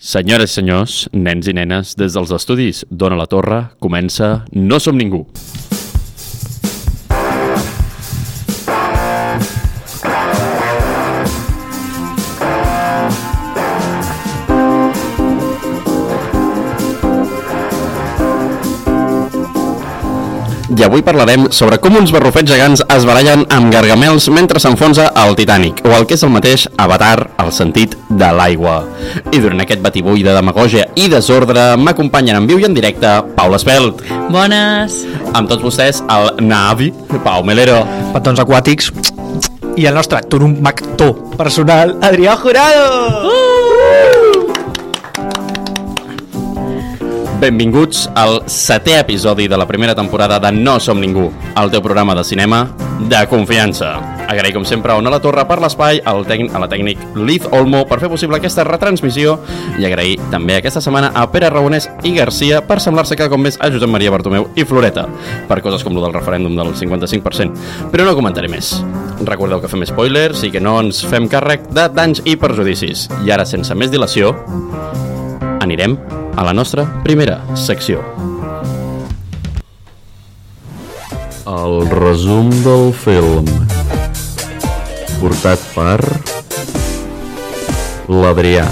Senyores i senyors, nens i nenes, des dels estudis Dona la Torre comença No som ningú. I avui parlarem sobre com uns barrufets gegants es barallen amb gargamels mentre s'enfonsa el Titanic, o el que és el mateix Avatar, el sentit de l'aigua. I durant aquest batibull de demagògia i desordre m'acompanyen en viu i en directe Paula Espelt. Bones! Amb tots vostès, el Navi, Pau Melero. petons aquàtics i el nostre actor personal, Adrià Jurado! Uh! Benvinguts al setè episodi de la primera temporada de No Som Ningú, el teu programa de cinema de confiança. Agraï com sempre a Ona La Torre per l'espai, al tècnic, a la tècnic Liz Olmo per fer possible aquesta retransmissió i agrair també aquesta setmana a Pere Raonès i Garcia per semblar-se cada cop més a Josep Maria Bartomeu i Floreta per coses com lo del referèndum del 55%. Però no comentaré més. Recordeu que fem spoilers i que no ens fem càrrec de danys i perjudicis. I ara, sense més dilació, anirem a la nostra primera secció. El resum del film portat per l'Adrià.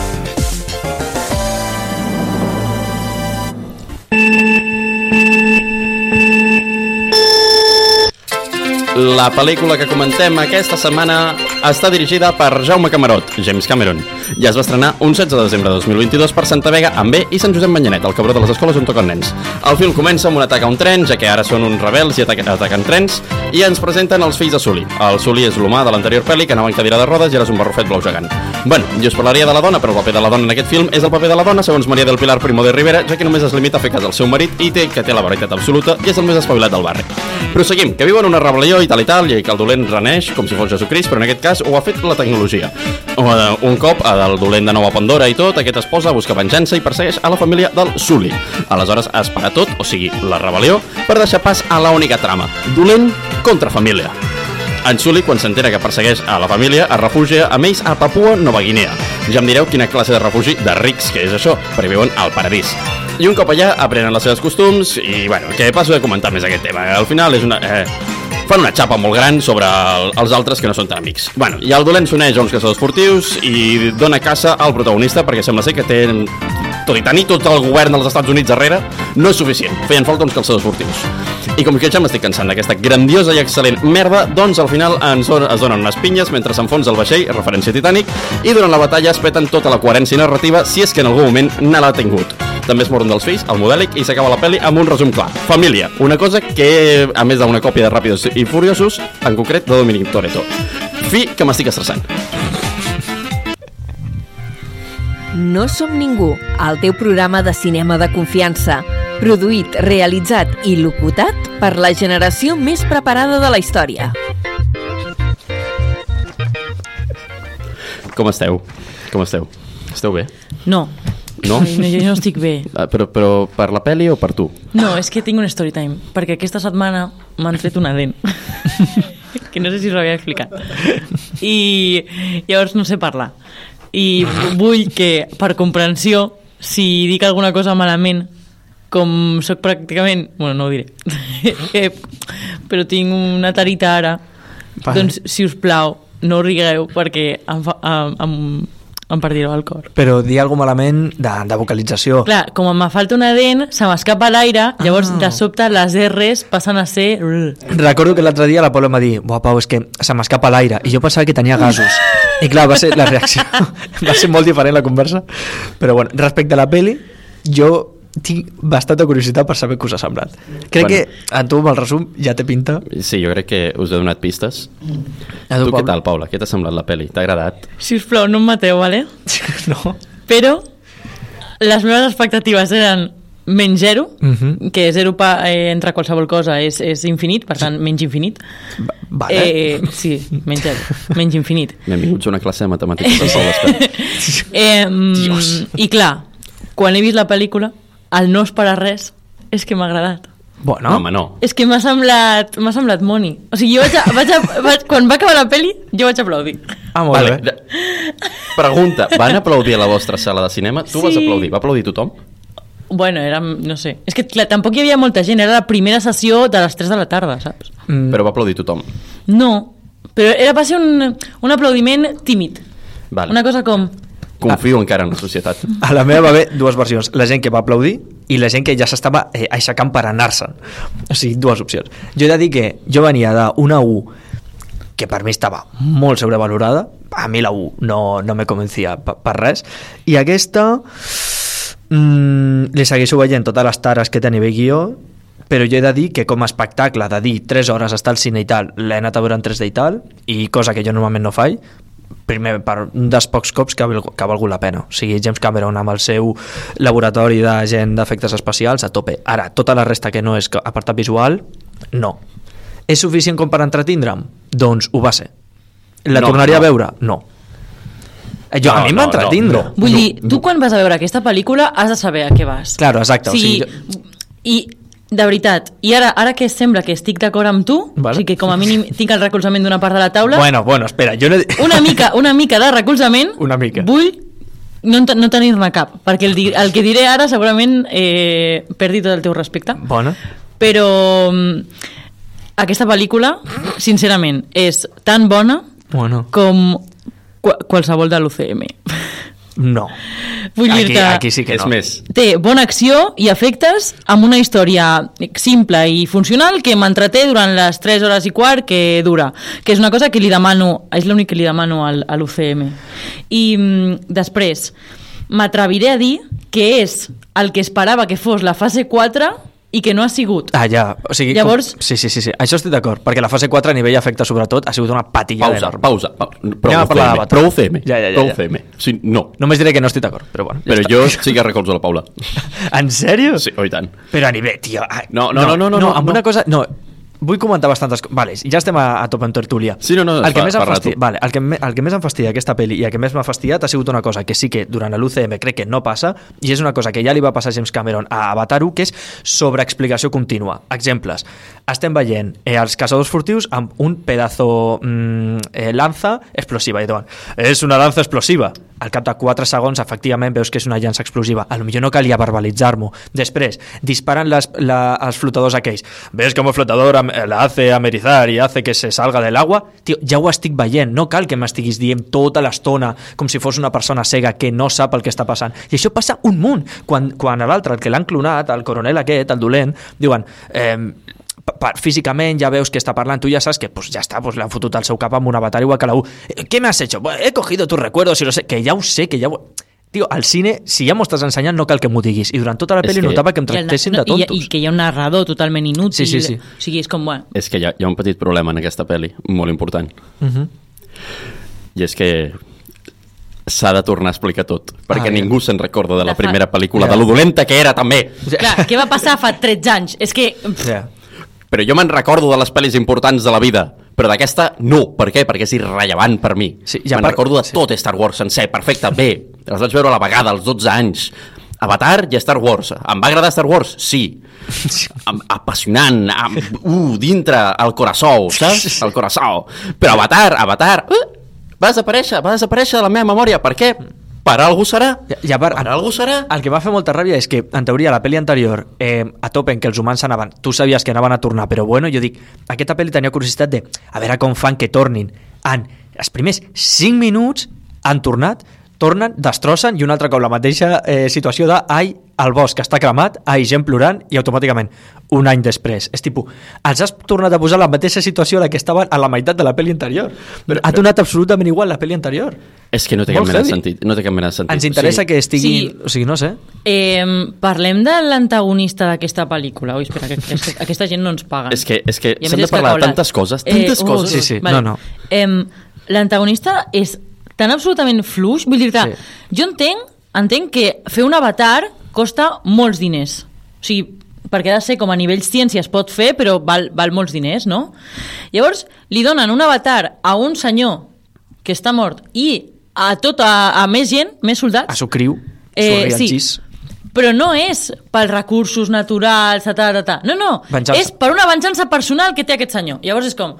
La pel·lícula que comentem aquesta setmana està dirigida per Jaume Camarot, James Cameron, i es va estrenar un 16 de desembre de 2022 per Santa Vega amb B i Sant Josep Manyanet, el cabró de les escoles on toquen nens. El film comença amb un atac a un tren, ja que ara són uns rebels i ataquen, ataquen trens, i ens presenten els fills de Sully. El Sully és l'humà de l'anterior pel·li que anava en cadira de rodes i ara és un barrufet blau gegant. Bueno, jo us parlaria de la dona, però el paper de la dona en aquest film és el paper de la dona segons Maria del Pilar Primo de Rivera, ja que només es limita a fer cas al seu marit i té que té la veritat absoluta i és el més espavilat del barri. Però seguim, que viuen una rebel·lió i tal i tal, i que el dolent reneix com si fos Jesucrist, però en aquest cas ho ha fet la tecnologia. Un cop, el dolent de nou a Pandora i tot, aquest es posa a buscar venjança i persegueix a la família del Sully. Aleshores es para tot, o sigui, la rebel·lió, per deixar pas a la única trama, dolent contra família. En Sully, quan s'entera que persegueix a la família, es refugia amb ells a Papua Nova Guinea. Ja em direu quina classe de refugi de rics que és això, perquè viuen al paradís. I un cop allà aprenen les seves costums i, bueno, que passo de comentar més aquest tema. Al final és una... Eh, fan una xapa molt gran sobre el, els altres que no són tan amics. Bueno, i el dolent s'uneix a uns caçadors furtius i dona caça al protagonista perquè sembla ser que té tot i tenir tot el govern dels Estats Units darrere, no és suficient. Feien falta uns calçadors furtius. I com que ja m'estic cansant d'aquesta grandiosa i excel·lent merda, doncs al final ens on, es donen unes pinyes mentre s'enfonsa el vaixell, referència Titanic, i durant la batalla es peten tota la coherència narrativa si és que en algun moment ne l'ha tingut. També es moren dels fills, el modèlic, i s'acaba la pel·li amb un resum clar. Família, una cosa que, a més d'una còpia de Ràpidos i Furiosos, en concret de Dominic Toretto. Fi, que m'estic estressant. No som ningú, el teu programa de cinema de confiança. Produït, realitzat i locutat per la generació més preparada de la història. Com esteu? Com esteu? Esteu bé? No. No? Ai, no jo no estic bé. Ah, Però, però per la pel·li o per tu? No, és que tinc un story time, perquè aquesta setmana m'han fet una dent. que no sé si us ho havia explicat. I llavors no sé parlar. I vull que, per comprensió, si dic alguna cosa malament, com sóc pràcticament... Bueno, no ho diré. Eh, però tinc una tarita ara, Vale. doncs, si us plau, no rigueu perquè em, fa, em, em, em partireu el cor. Però dir alguna malament de, de vocalització. Clar, com em falta una dent, se m'escapa l'aire, llavors Ah. de sobte les R's passen a ser... Recordo que l'altre dia la Paula em va dir Buah, Pau, és que se m'escapa l'aire I jo pensava que tenia gasos I clar, va ser la reacció Va ser molt diferent la conversa Però bueno, respecte a la peli Jo tinc bastanta curiositat per saber què us ha semblat Crec Bueno. que a tu amb el resum ja té pinta Sí, jo crec que us he donat pistes. A Tu, tu, què tal, Paula? Què t'ha semblat la pel·li? T'ha agradat? Si us plau, no em mateu, vale? No? Però les meves expectatives eren menys zero, Mhm. que zero pa, eh, entre qualsevol cosa és, és infinit, per tant, menys infinit. Va- Vale. Eh, sí, menys zero, menys infinit. Benvinguts a una classe de matemàtiques de. Eh, mm, Dios. I clar, quan he vist la pel·lícula, el no esperar res és que m'ha agradat. Bueno, No, home, no. És que m'ha semblat, m'ha semblat Moni. O sigui, jo vaig, a, vaig, a, vaig quan va acabar la peli, jo vaig aplaudir. Ah, molt Vale, bé. pregunta, van aplaudir a la vostra sala de cinema? Tu vas Sí. aplaudir? Va aplaudir tothom? Bueno, era, no sé. És que, clar, tampoc hi havia molta gent. Era la primera sessió de les 3 de la tarda, saps? Mm, Però va aplaudir tothom. No, però era, va ser un, un aplaudiment tímid. Vale. Una cosa com... Confio encara en la societat. A la meva va haver dues versions. La gent que va aplaudir i la gent que ja s'estava eh, aixecant per anar-se'n. O sigui, dues opcions. Jo he de dir que jo venia d'una U que per mi estava molt sobrevalorada. A mi la U no, no me convencia per, per res. I aquesta mm, li segueixo veient totes les tares que té a nivell guió però jo he de dir que com a espectacle de dir 3 hores estar al cine i tal, l'he anat a veure en 3D i tal, i cosa que jo normalment no faig, primer per un dels pocs cops que ha, que ha valgut la pena. O sigui, James Cameron amb el seu laboratori de gent d'efectes especials a tope. Ara, tota la resta que no és apartat visual, no. És suficient com per entretindre'm? Doncs ho va ser. La No, tornaria no. a veure? No. Eh, Jo, No, a mi no, m'ha entretindre. no, Vull dir, tu quan vas a veure aquesta pel·lícula has de saber a què vas. Claro, exacte, o O sigui, sigui, I, de veritat, i ara, ara que sembla que estic d'acord amb tu, Vale. o sigui que com a mínim tinc el recolzament d'una part de la taula, Bueno, bueno, espera, jo no... una mica, una mica de recolzament, Una mica. vull no, no tenir-ne cap, perquè el, el que diré ara segurament eh, perdi tot el teu respecte. Bona. Però mm, aquesta pel·lícula, sincerament, és tan bona Bueno, com qu qualsevol de l'UCM. No. Vull aquí, dir-te... aquí sí que és no. més, Té bona acció i efectes amb una història simple i funcional que m'entreté durant les 3 hores i quart que dura, que és una cosa que li demano, és l'únic que li demano al, a l'UCM. I mm, després, m'atreviré a dir que és el que esperava que fos la fase 4 i que no ha sigut. Ah, ja. O sigui, Llavors- Com... Sí, sí, sí, sí. Això estic d'acord, perquè la fase 4 a nivell efecte, sobretot, ha sigut una patilla pausa, enorme. pausa. pausa. Anem Prou a parlar UCM, d'Avatar. prou UCM, Ja, ja, ja, prou ja. UCM. Sí, no, Només diré que no estic d'acord, però bueno. ja però està. jo sí que recolzo la Paula. En sèrio? Sí, oh, i tant. Però a nivell, tio... ah, No, no, no, no, no, no, no, amb no. una cosa... No, vull comentar bastantes coses. Vale, ja estem a, a top en tertúlia. Sí, no, no, el que, fa- més em tu. vale, el, que me, el que més em fastidia aquesta pel·li i el que més m'ha fastidiat ha sigut una cosa que sí que durant l'UCM crec que no passa i és una cosa que ja li va passar a James Cameron a Avatar 1 que és sobreexplicació contínua. Exemples. Estem veient eh, els caçadors furtius amb un pedazo mm, eh, lanza explosiva i diuen, és una lanza explosiva. Al cap de 4 segons, efectivament, veus que és una llança explosiva. A lo millor no calia verbalitzar-m'ho. Després, disparen les, la, els flotadors aquells. Ves com el flotador am- la hace amerizar i hace que se salga del agua? Tio, ja ho estic veient. No cal que m'estiguis dient tota l'estona com si fos una persona cega que no sap el que està passant. I això passa un munt. Quan, quan a l'altre, el que l'han clonat, el coronel aquest, el dolent, diuen... Eh, físicament ja veus que està parlant, tu ja saps que pues, ja està, pues, l'han fotut al seu cap amb un avatar igual que la. Eh, ¿Qué me has hecho? He cogido tus recuerdos y lo sé, que ja ho sé, que ja ho... Tio, al cine, si ja m'ho estàs ensenyant, no cal que m'ho diguis. I durant tota la pel·li que- notava que em I tractessin no, de i, tontos. I que hi ha un narrador totalment inútil. Sí, sí, sí. O sigui, és com, bueno, És que hi ha, hi ha un petit problema en aquesta pel·li, molt important. Uh -huh. I és que s'ha de tornar a explicar tot, perquè Ah, ja. ningú se'n recorda de la De fa- primera pel·lícula, Ja. de lo dolenta que era també. clar, què va passar fa 13 anys? És que... Ja. Però jo me'n recordo de les pel·lis importants de la vida, però d'aquesta no. Per què? Perquè és irrellevant per mi. Sí, ja me'n per- recordo de sí. tot Star Wars sencer, perfecte, bé. Les vaig veure a la vegada, als 12 anys. Avatar i Star Wars. Em va agradar Star Wars? Sí. Apassionant, am, uh, dintre, al coraçó, saps? Al coraçó. Però Avatar, Avatar, uh, va desaparèixer, va desaparèixer de la meva memòria. Per què? Per algú serà. Ja, ja per, Per algú serà. El que va fer molta ràbia és que, en teoria, la pel·li anterior, eh, a tope en què els humans anaven, tu sabies que anaven a tornar, però bueno, jo dic, aquesta pel·li tenia curiositat de a veure com fan que tornin. En els primers 5 minuts han tornat, tornen, destrossen i un altre cop la mateixa eh, situació de ai, el bosc està cremat, ai, gent plorant i automàticament un any després. És tipus, els has tornat a posar la mateixa situació a la que estaven a la meitat de la pel·li anterior. Però, ha donat absolutament igual la pel·li anterior. És que no té cap Molt mena de sentit. No té cap mena de sentit. Ens interessa O sigui, que estigui... Sí. O sigui, no sé. Eh, parlem de l'antagonista d'aquesta pel·lícula. Ui, espera, que, que, que aquesta gent no ens paga. És que, és que s'han de parlar de tantes coses, tantes coses. Sí, sí, no, no. Em, L'antagonista és tan absolutament fluix, vull dir-te, Sí. jo entenc, entenc que fer un avatar costa molts diners. O sigui, perquè ha de ser com a nivell ciència es pot fer, però val, val molts diners, no? Llavors, li donen un avatar a un senyor que està mort i a tot, a, a més gent, més soldats, A su criu, Eh, sí. rianxís. però no és pels recursos naturals, ta, ta, ta, ta. No, no, Venjança. és per una venjança personal que té aquest senyor. Llavors és com,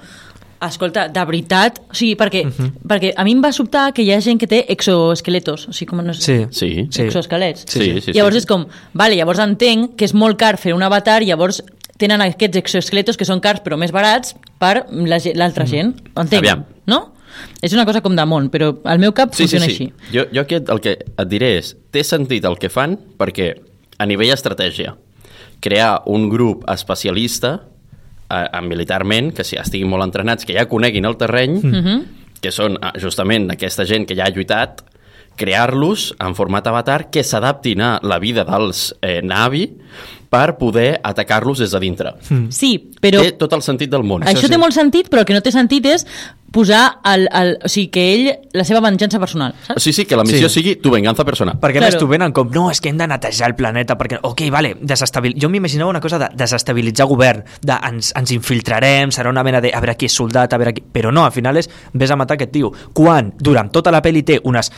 escolta, de veritat, o sigui, perquè, perquè a mi em va sobtar que hi ha gent que té exoesqueletos, o sigui, com no sé, Sí. Sí. Sí. exoesquelets. Sí, sí, sí, llavors sí. és com, vale, llavors entenc que és molt car fer un avatar, llavors tenen aquests exoesqueletos que són cars però més barats per la ge- l'altra gent. Entenc, Aviam. no? És una cosa com de món, però al meu cap Sí, sí, funciona sí. així. Jo, jo aquí el que et diré és, té sentit el que fan perquè a nivell estratègia, crear un grup especialista eh, militarment, que si estiguin molt entrenats, que ja coneguin el terreny, mm -hmm. que són eh, justament aquesta gent que ja ha lluitat, crear-los en format avatar que s'adaptin a la vida dels eh, Navi per poder atacar-los des de dintre. Mm. Sí, però Té tot el sentit del món. això sí. té molt sentit, però el que no té sentit és posar el, el, o sigui, que ell, la seva venjança personal, saps? Sí, sí, que la missió Sí. sigui tu venganza personal. Perquè Claro. més t'ho venen com, no, és que hem de netejar el planeta, perquè, ok, vale, desestabil... jo m'imaginava una cosa de desestabilitzar govern, de ens, ens infiltrarem, serà una mena de a veure qui és soldat, a veure qui... Però no, al final és, vés a matar aquest tio. Quan durant tota la pel·li té unes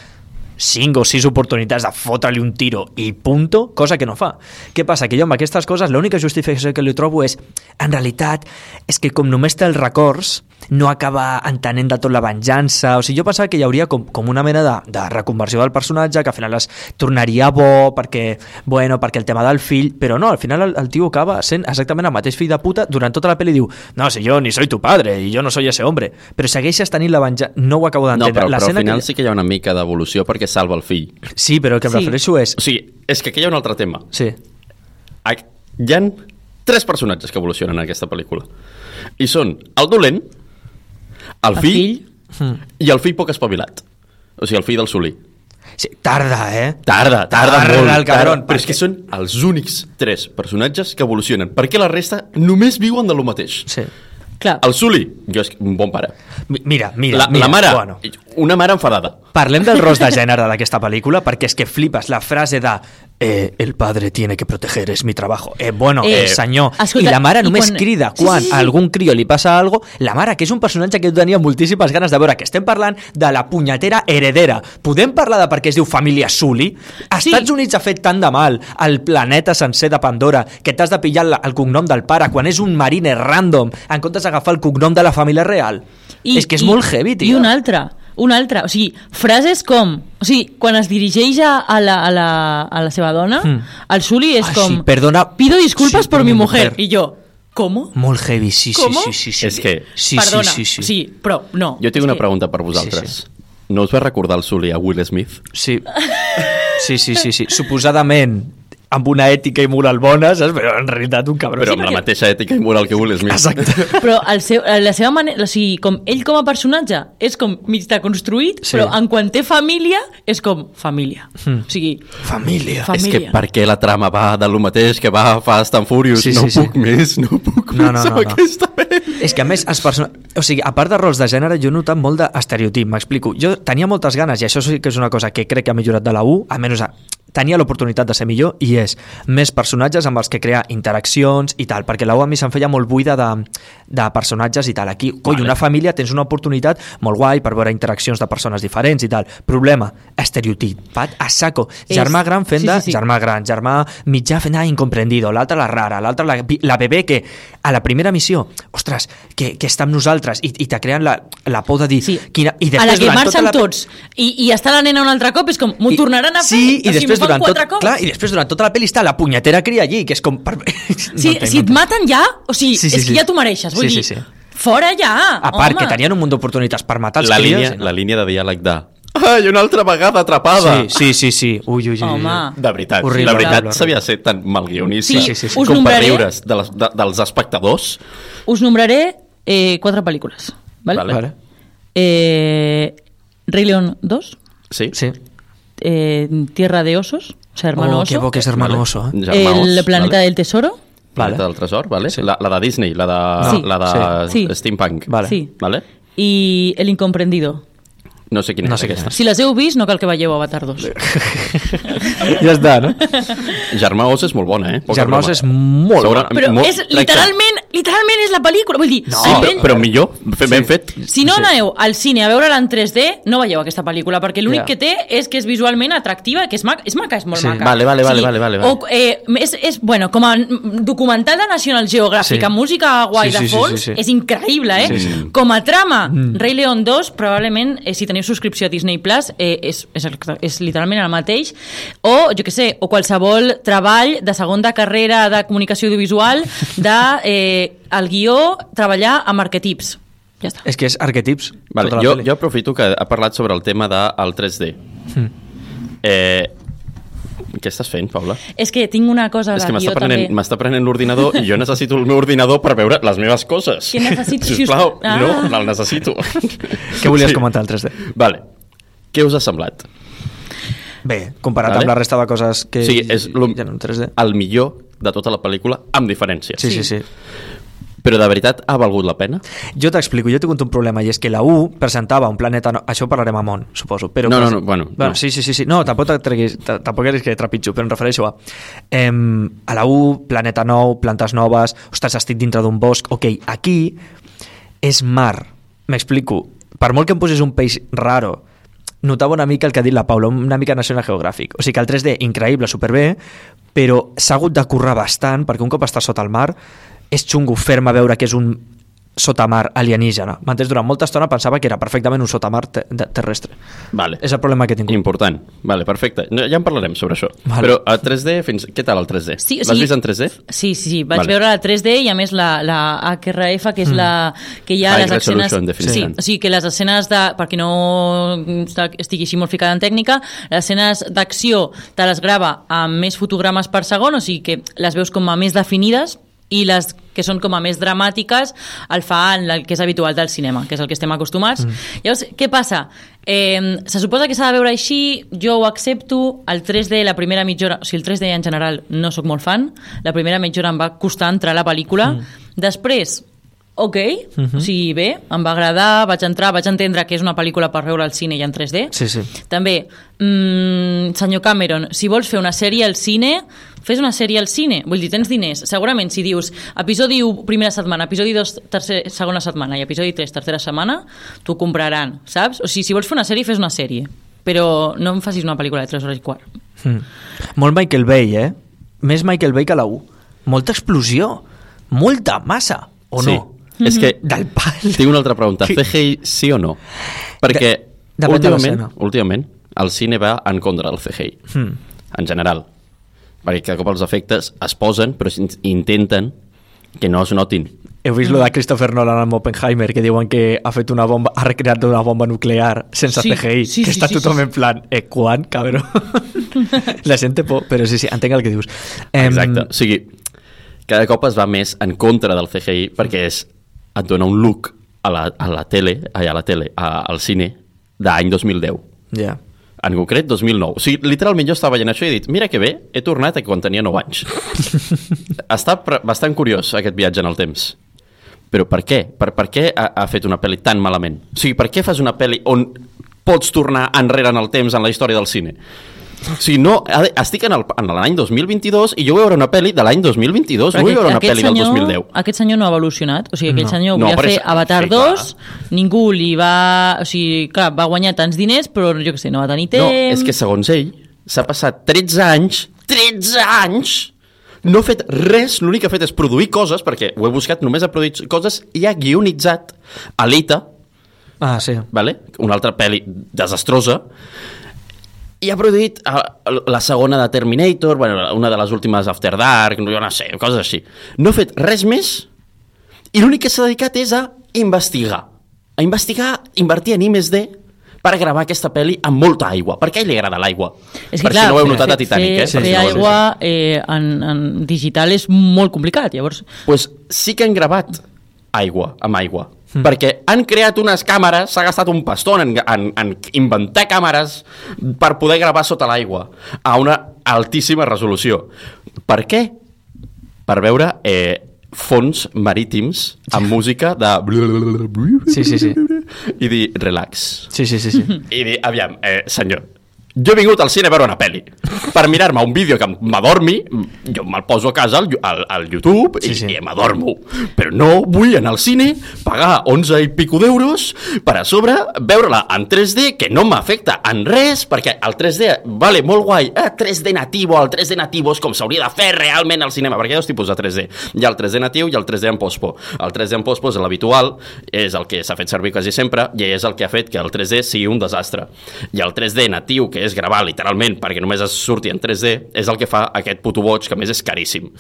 5 o 6 oportunitats de fotre-li un tiro i punto, cosa que no fa. Què passa? Que jo amb aquestes coses l'única justificació que li trobo és en realitat és que com només té els records no acaba entenent de tot la venjança o sigui, jo pensava que hi hauria com, com una mena de, de reconversió del personatge que al final es tornaria bo perquè, bueno, perquè el tema del fill però no, al final el, el tio acaba sent exactament el mateix fill de puta durant tota la pel·li diu no, si jo ni soy tu padre i jo no soy ese hombre però segueixes tenint la venjança no ho acabo No, d'entendre però, però al final que... sí que hi ha una mica d'evolució perquè salva el fill. sí, però el que em Sí. refereixo és O sigui, és que aquí hi ha un altre tema. sí, Hi ha tres personatges que evolucionen en aquesta pel·lícula. I són el dolent, el El fill, fill. i el fill poc espavilat. O sigui, el fill del Solí. sí tarda, eh? Tarda, tarda, Tarda, molt. el cabron, però és que són els únics tres personatges que evolucionen, perquè la resta només viuen de lo mateix. sí Clar, El Sully, jo és un bon pare. Mi- Mira, mira, La, mira, la mare, bueno. una mare enfadada. Parlem del rol de gènere d'aquesta pel·lícula perquè és que flipes la frase de eh, el padre tiene que proteger, és mi trabajo. Eh, bueno, eh, Eh, senyor. escolta, I la mare i només quan- crida Sí, quan sí, sí, a sí. algun crio li passa algo. La mare, que és un personatge que jo tenia moltíssimes ganes de veure, que estem parlant de la punyetera heredera. Podem parlar de per què es diu família Sully? Als Sí. Estats Units ha fet tant de mal al planeta sencer de Pandora que t'has de pillar la- el cognom del pare quan és un marine random en comptes d'agafar el cognom de la família real. és que és molt heavy, tio. I una altra, una altra. O sigui, frases com... O sigui, quan es dirigeix a, a, la, a, la, a la seva dona, Mm. el Sully és Ah, com... sí, perdona. Pido disculpas Sí, por por mi mujer. mujer. I jo, ¿cómo? Molt heavy, sí, sí, ¿Cómo? sí, sí, sí. És que- Sí, Perdona, sí, sí, sí. sí, però no. Jo tinc una que- pregunta per vosaltres. Sí, No us va recordar el Sully a Will Smith? Sí. Sí, sí, sí, sí. Suposadament amb una ètica i moral bona, saps? Però en realitat un cabró. Però amb la mateixa ètica i moral que Will Smith. Exacte. Però el seu, la seva manera, o sigui, com ell com a personatge és com mig deconstruït, Sí. sí. però en quan té família és com família. Mm. O sigui, Família. Fa- És que família. per què la trama va de lo mateix que va Fast and Furious? Sí, no sí, sí. puc més, no puc No, més no, no, amb no. aquesta pel·li. És que a més, els person... o sigui, a part de rols de gènere, jo he notat molt d'estereotip, m'explico. Jo tenia moltes ganes, i això sí que és una cosa que crec que ha millorat de la U, almenys a... tenia l'oportunitat de ser millor, i és més personatges amb els que crear interaccions i tal, perquè la U a mi se'm feia molt buida de, de personatges i tal. Aquí, coi, Vale. una família tens una oportunitat molt guai per veure interaccions de persones diferents i tal. Problema, estereotipat a saco. És- Germà gran fent de sí, sí, sí. germà gran, germà mitjà fent de incomprendido, l'altre la rara, l'altre la, la bebè que a la primera missió, ostres, que, que està amb nosaltres i, i te creen la, la por de dir... sí. Quina, i a la que marxen tota la... tots i, i està la nena un altre cop, és com, m'ho tornaran a fer? Sí, i sigui, després, durant tot, cops? clar, i després durant tota la pel·li està la punyetera cria allí, que és com... Per... Si, entenc, si et maten ja, o sigui, Sí, sí, és sí. que ja t'ho mereixes, vull Sí, dir, sí, sí. fora ja, A part, home. que tenien un munt d'oportunitats per matar els La cries. línia, no. la línia de diàleg de... Ai, una altra vegada atrapada! Sí, sí, sí, sí. Ui, ui, ui. Home. De veritat, Horrible, la veritat horrible, sabia ser tan mal guionista Sí, sí, sí, sí. com per nombraré- riure's de les, de, dels espectadors. Us nombraré eh, quatre pel·lícules. Vale? Vale. Vale. Eh, Rey León 2, Sí. Sí. Eh, Tierra de Osos, o sea, Hermano oh, Oso, que bo que és hermano Vale. oso, eh? Germà Os, El Planeta vale. del Tesoro, Planeta Vale. del Tresor, vale? Sí. La, la de Disney, la de, Sí. la de Sí. Steampunk. Vale. sí, Vale? y El Incomprendido. No sé quina No és sé quina aquesta. Si les heu vist, no cal que veieu Avatar 2. ja està, no? Germà Os és molt bona, eh? Poca Germà Os broma. és molt bona. Però molt- és literalment, literalment és la pel·lícula. Vull dir, Sí, si, però, ben- però millor, ben, ben fet. si no aneu al cine a veure-la en 3D, no veieu aquesta pel·lícula, perquè l'únic Ja. que té és que és visualment atractiva, que és maca, és, maca, és molt Sí. maca. Vale, vale, vale, vale, vale, vale. O, eh, és, és, bueno, com a documental de National Geographic, Sí. amb música guai Sí, sí, de sí, fons, sí, sí. és increïble, eh? Sí, sí. Com a trama, mm. Rei León 2, probablement, eh, si teniu subscripció a Disney Plus, eh, és, és, és literalment el mateix, o, jo que sé, o qualsevol treball de segona carrera de comunicació audiovisual, de eh, el guió, treballar amb arquetips. Ja està. És que és arquetips. Vale, tota jo, jo aprofito que ha parlat sobre el tema del 3D. Hmm. Eh, què estàs fent, Paula? És que tinc una cosa És que m'està prenent, també. m'està prenent l'ordinador i jo necessito el meu ordinador per veure les meves coses. Que necessito- Sisplau, Ah. no, el necessito. Què volies Sí. comentar al 3D? Vale. Què us ha semblat? Bé, comparat Vale. amb la resta de coses que sigui, és lo, ha en 3D. el millor de tota la pel·lícula, amb diferències. Sí, sí, sí. Però de veritat ha valgut la pena? Jo t'explico, jo he tingut un problema i és que la U presentava un planeta... No... Això ho parlarem a Mont, suposo. Però No, no, no, bueno, bueno no. Sí, sí, sí, sí. No, tampoc, treguis, ta- tampoc és que trepitjo, però em refereixo a... Em, a la U, planeta nou, plantes noves... Ostres, estic dintre d'un bosc... Ok, aquí és mar. M'explico. Per molt que em posés un peix raro, notava una mica el que ha dit la Paula, una mica National Geographic. O sigui que el 3D, increïble, superbé, però s'ha hagut de currar bastant perquè un cop està sota el mar és xungo fer-me veure que és un sotamar alienígena. M'entens? Durant molta estona pensava que era perfectament un sotamar te de- terrestre. Vale. És el problema que he tingut. Important. Vale, perfecte. No, Ja en parlarem sobre això. Vale. Però a 3D, fins... què tal el 3D? Sí, L'has sigui- vist en 3D? Sí, sí, sí. Vaig Vale. veure la 3D i a més la, la HRF, que és la... que hi ha High les escenes... Sí, o sigui, que les escenes de... perquè no estigui així molt ficada en tècnica, les escenes d'acció te les grava amb més fotogrames per segon, o sigui que les veus com a més definides i les que són com a més dramàtiques el fa en el que és habitual del cinema, que és el que estem acostumats. Mm. Llavors, què passa? Eh, se suposa que s'ha de veure així, jo ho accepto, el 3D la primera mitja hora, o sigui, el 3D en general no sóc molt fan, la primera mitja hora em va costar entrar a la pel·lícula, mm. després ok, uh -huh. o sigui, bé, em va agradar, vaig entrar, vaig entendre que és una pel·lícula per veure al cine i en 3D. Sí, sí. També, mm, senyor Cameron, si vols fer una sèrie al cine, fes una sèrie al cine. Vull dir, tens diners. Segurament, si dius episodi 1, primera setmana, episodi 2, tercer, segona setmana i episodi 3, tercera setmana, t'ho compraran, saps? O sigui, si vols fer una sèrie, fes una sèrie. Però no em facis una pel·lícula de 3 hores i quart. Mm. Molt Michael Bay, eh? Més Michael Bay que la U. Molta explosió. Molta massa. O sí. no? És que Del pal. tinc una altra pregunta. Que- CGI sí o no? Perquè De- depèn de últimament, últimament el cine va en contra del CGI, Mm. en general. Perquè cada cop els efectes es posen, però s'in- intenten que no es notin. Heu vist lo de Christopher Nolan amb Oppenheimer, que diuen que ha fet una bomba, ha recreat una bomba nuclear sense Sí, CGI, sí, que sí, està sí, tothom sí. en plan, eh, quan, cabró? La gent té por, però sí, sí, entenc el que dius. Exacte. O sigui, cada cop es va més en contra del CGI perquè és, et dona un look a la, a la tele, ai, a la tele, a, al cine, d'any 2010. Ja. En concret, 2009. O sigui, literalment jo estava veient això i he dit, mira que bé, he tornat a quan tenia 9 anys. Està bastant curiós aquest viatge en el temps. Però per què? Per, per què ha, ha fet una pel·li tan malament? O sigui, per què fas una pel·li on pots tornar enrere en el temps en la història del cine? O sigui, no, estic en l'any 2022 i jo vull veure una pel·li de l'any 2022, no vull veure una pel·li del 2010. Aquest senyor no ha evolucionat, o sigui, aquell No. senyor No, volia però fer és- Avatar sí, 2, ningú li va... O sigui, clar, va guanyar tants diners, però jo què sé, no va tenir No, temps... és que segons ell s'ha passat 13 anys, 13 anys, no ha fet res, l'únic que ha fet és produir coses, perquè ho he buscat, només ha produït coses i ha guionitzat Alita, Ah, sí. vale? una altra pel·li desastrosa, i ha produït eh, la segona de Terminator, bueno, una de les últimes After Dark, no, no sé, coses així. No ha fet res més i l'únic que s'ha dedicat és a investigar. A investigar, invertir en I+D per gravar aquesta pel·li amb molta aigua. Per què a ell li agrada l'aigua? És per que, clar, si no ho heu fer- notat a fer- Titanic, eh? Fer, Per si fer heu aigua eh, en, en digital és molt complicat, llavors... pues sí que han gravat aigua, amb aigua. Mm. Perquè han creat unes càmeres, s'ha gastat un pastón en, en, en inventar càmeres per poder gravar sota l'aigua a una altíssima resolució. Per què? Per veure eh, fons marítims amb música de... Sí, sí, sí. i dir, relax. Sí, sí, sí. sí. I dir, aviam, eh, senyor, jo he vingut al cine a veure una pel·li. Per mirar-me un vídeo que m'adormi, jo me'l poso a casa al, al, al YouTube Sí, i, sí. i m'adormo. Però no vull anar al cine, pagar 11 i pico d'euros per a sobre veure-la en 3D, que no m'afecta en res, perquè el 3D, vale, molt guai, eh, 3D nativo, el 3D nativo és com s'hauria de fer realment al cinema, perquè hi ha dos tipus de 3D. Hi ha el 3D natiu i el 3D en pospo. El 3D en pospo és l'habitual, és el que s'ha fet servir quasi sempre, i és el que ha fet que el 3D sigui un desastre. I el 3D natiu, que és gravar literalment perquè només es surti en 3D, és el que fa aquest puto boig, que més és caríssim.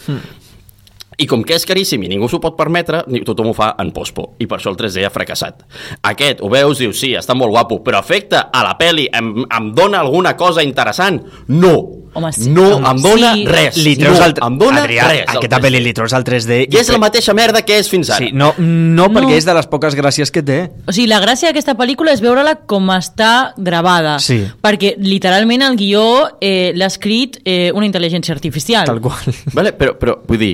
I com que és caríssim i ningú s'ho pot permetre, tothom ho fa en pospo. I per això el 3D ha fracassat. Aquest, ho veus, dius, sí, està molt guapo, però afecta a la peli, em, em dona alguna cosa interessant? No. Home, sí. No Home, em dona sí. res. Li treus no, el... em dona Adrià, res. el aquesta 3D. pel·li li treus el 3D... I és la mateixa merda que és fins ara. Sí, no, no, perquè No. és de les poques gràcies que té. O sigui, la gràcia d'aquesta pel·lícula és veure-la com està gravada. Sí. Perquè, literalment, el guió eh, l'ha escrit eh, una intel·ligència artificial. Tal qual. Vale, però, però, vull dir,